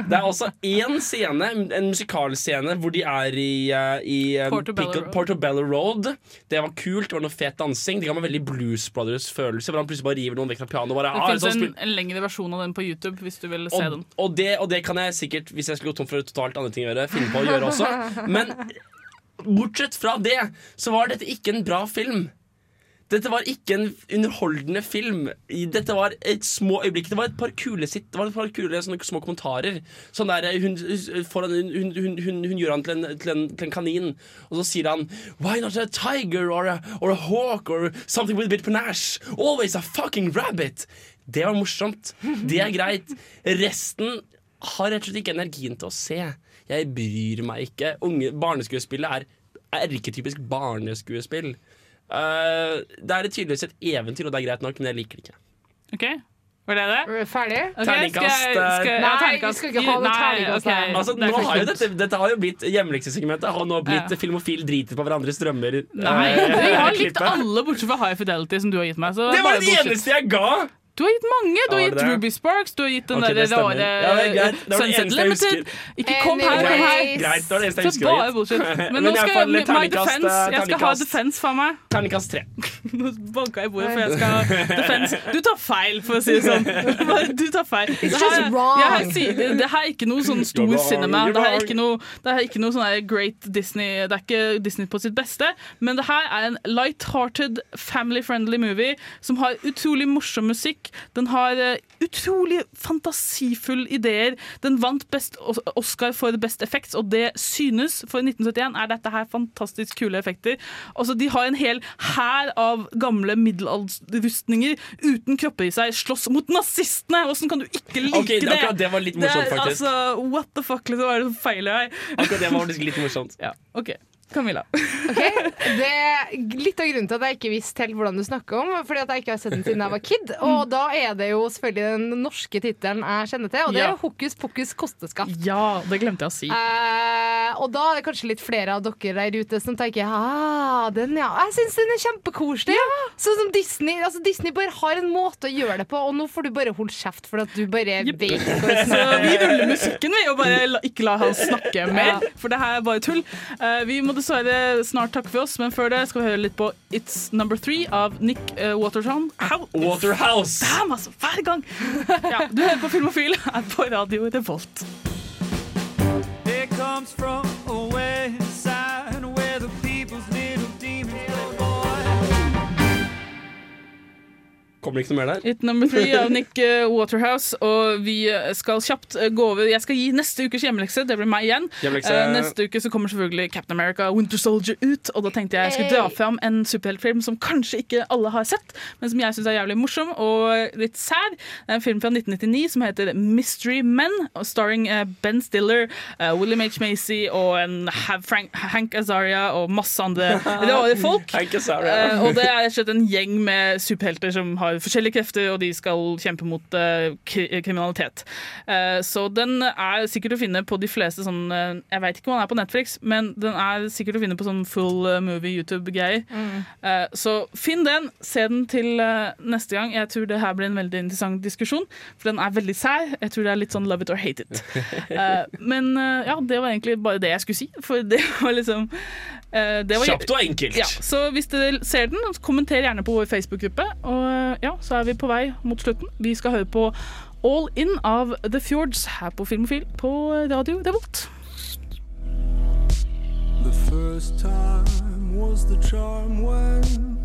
Det er også én scene, en musikalscene, hvor de er i, eh, i eh, Portobello Road. Portobello Road. Det var kult, det var noe fet dansing. Det ga meg veldig Blues Brothers-følelse. Hvor han plutselig bare river noen vekk fra pianoet. bare, Det ah, finnes sånn en, en lengre versjon av den på YouTube hvis du vil se og, den. og, det, og det kan jeg sikkert, hvis jeg skulle gå tom for totalt andre ting å gjøre, finne på å gjøre også. Men bortsett fra det, så var dette ikke en bra film. Dette var ikke en underholdende film. Dette var et små øyeblikk. Det var et par kule sitt Det var et par kule sånne små kommentarer. Sånn der, hun, foran, hun, hun, hun, hun gjør han til en, til, en, til en kanin, og så sier han Why not a tiger or a, or a hawk or something with a bit panache? Always a fucking rabbit! Det var morsomt. Det er greit. Resten har rett og slett ikke energien til å se. Jeg bryr meg ikke. Unge Barneskuespillet er erketypisk barneskuespill. Eh, det er tydeligvis et eventyr, og det er greit nok, men jeg liker det ikke. OK? Var det det? Ferdig? Okay, Terningkast, skal jeg- skal Nei, terningkast. vi skal ikke ha det Nei, terningkast Okay. Altså, Det nå har jo dette, dette har jo blitt Hjemleksesegmentet har nå blitt Ja. filmofil driter på hverandres drømmer. Nei, eh, jeg har likt alle bortsett fra High Fidelity, som du har gitt meg. Så Det var det eneste jeg ga! Du har gitt mange. Du har gitt? Ruby Sparks, du har gitt den okay, der det rare Ja, Sunset Limited. Ikke kom her, kom her. Greit, det var det eneste jeg husker å. Men nå skal jeg, my defense. eh, Jeg skal ha defense for meg. Terningkast tre. Nå banka jeg i bordet, for jeg skal ha defense. Du tar feil, for å si det sånn. Du tar feil. Det her, jeg sier, det, det her er ikke noe sånn stor cinema. Det her er ikke noe, det her er ikke noe sånn great Disney Det er ikke Disney på sitt beste, men det her er en light-hearted, family-friendly movie som har utrolig morsom musikk. Den har eh, utrolig fantasifulle ideer. Den vant best Oscar for Best Effects, og det synes. For 1971 er dette her fantastisk kule effekter. Altså, de har en hel hær av gamle middelalderrustninger uten kropper i seg, slåss mot nazistene! Åssen kan du ikke like okay, det- det? akkurat det var litt morsomt, er, faktisk. Altså, what the fuck, liksom, hva er det som feiler deg? Akkurat det var faktisk litt morsomt. Ja, ok. Camilla. Det er litt av grunnen til at jeg ikke visste helt hvordan du snakker om, fordi at jeg ikke har sett den siden jeg var kid. Og da er det jo selvfølgelig den norske tittelen jeg kjenner til, og det er jo Hokus pokus kosteskaft. Ja, det glemte jeg å si. Eh, og da er det kanskje litt flere av dere der ute som tenker ah, den ja. Jeg syns den er kjempekoselig. Sånn som Disney. Altså, Disney bare har en måte å gjøre det på, og nå får du bare holde kjeft for at du bare vet Så vi ruller musikken, vi, og bare la, ikke la han snakke mer. For det her er bare tull. Uh, vi må dessverre snart takke for oss, men før det skal vi høre litt på It's Number Three av Nick uh, Watertown. Waterhouse! Damn, altså! Hver gang! Ja, du hører på Filmofil her på Radio Revolt. Comes from a west Kommer det ikke noe mer der? Hit Number Three av Nick eh, Waterhouse. Og vi eh, skal kjapt eh, gå over Jeg skal gi neste ukes hjemmelekse. Det blir meg igjen. Hjemlekse. Neste uke så kommer selvfølgelig Captain America Winter Soldier ut. Og da tenkte jeg jeg skulle dra fram en superheltfilm som kanskje ikke alle har sett, men som jeg syns er jævlig morsom og litt sær. Det er en film fra 1999 som heter Mystery Men, starring Ben Stiller, William H. Macy og en Frank, Hank Azaria og masse andre rare folk. Hank Azaria. Og det er rett og slett en gjeng med superhelter som har forskjellige krefter, og de skal kjempe mot eh, kriminalitet. Eh, så den er sikkert å finne på de fleste sånn eh, Jeg vet ikke om den er på Netflix, men den er sikkert å finne på sånn full eh, movie YouTube-greier. Mm. Eh, så finn den, se den til eh, neste gang. Jeg tror det her blir en veldig interessant diskusjon, for den er veldig sær. Jeg tror det er litt sånn love it or hate it. Eh, men eh, ja, det var egentlig bare det jeg skulle si, for det var liksom eh, Kjapt og enkelt. Ja, så hvis dere ser den, kommenter gjerne på vår Facebook-gruppe. Og eh, ja, så er vi på vei mot slutten. Vi skal høre på All In av The Fjords her på Filmofil på Radio Devolt. The first time was the charm when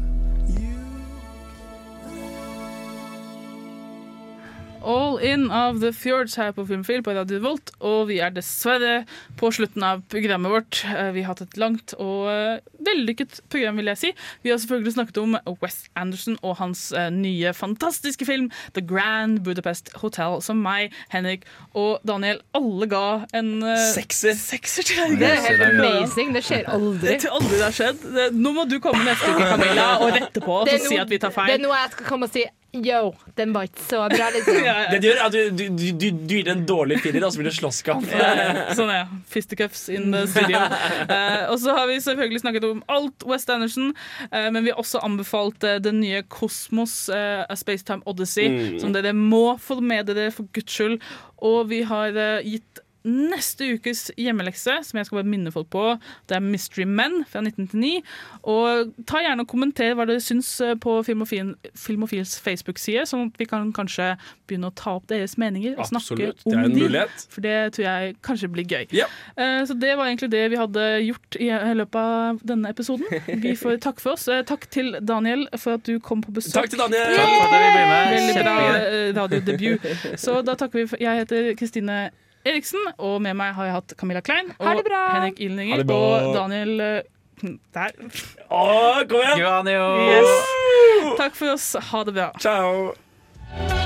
All In of The Fjords her på Filmfil på Radio Volt, og vi er dessverre på slutten av programmet vårt. Eh, Vi har hatt et langt og eh, vellykket program, vil jeg si. Vi har selvfølgelig snakket om Wes Anderson og hans eh, nye fantastiske film The Grand Budapest Hotel, som meg, Henrik og Daniel alle ga en Sekser. sekser til. Det er helt amazing. Det skjer aldri. Det, aldri det har skjedd. Nå må du komme neste uke, Camilla, og rette på oss og si at vi tar feil. Det er noe jeg skal komme og si Yo, den var ikke så bra, liksom. Det du gjør, er at du, du, du, du, gir det en dårlig firer, og så blir det slåsskamp. Ja, ja. sånn er det. Fisticuffs in the studio. Uh, og så har vi selvfølgelig snakket om alt West Anderson, uh, men vi har også anbefalt uh, den nye Kosmos, A Spacetime Odyssey, Mm. som dere må få med dere for guds skyld. Og vi har gitt neste ukes hjemmelekse, som jeg skal bare minne folk på, det er Mystery Men fra 1999. Og ta gjerne og kommenter hva dere syns eh, på Filmofil, Filmofils Facebook-side, sånn at vi kan kanskje begynne å ta opp deres meninger og snakke Absolutt, om dem. For det tror jeg kanskje blir gøy. Ja. Eh, Så det var egentlig det vi hadde gjort i i løpet av denne episoden. Vi får takke for oss. Eh, Takk til Daniel for at du kom på besøk. Takk til Daniel! Takk for at jeg ble med. Veldig bra eh, radiodebut. Så da takker vi for Jeg heter Kristine Eriksen, og med meg har jeg hatt Camilla Klein og! Henrik Ilninger og Daniel eh, Der. Å, kom igjen! Yes. Takk for oss. Ha det bra. Ciao!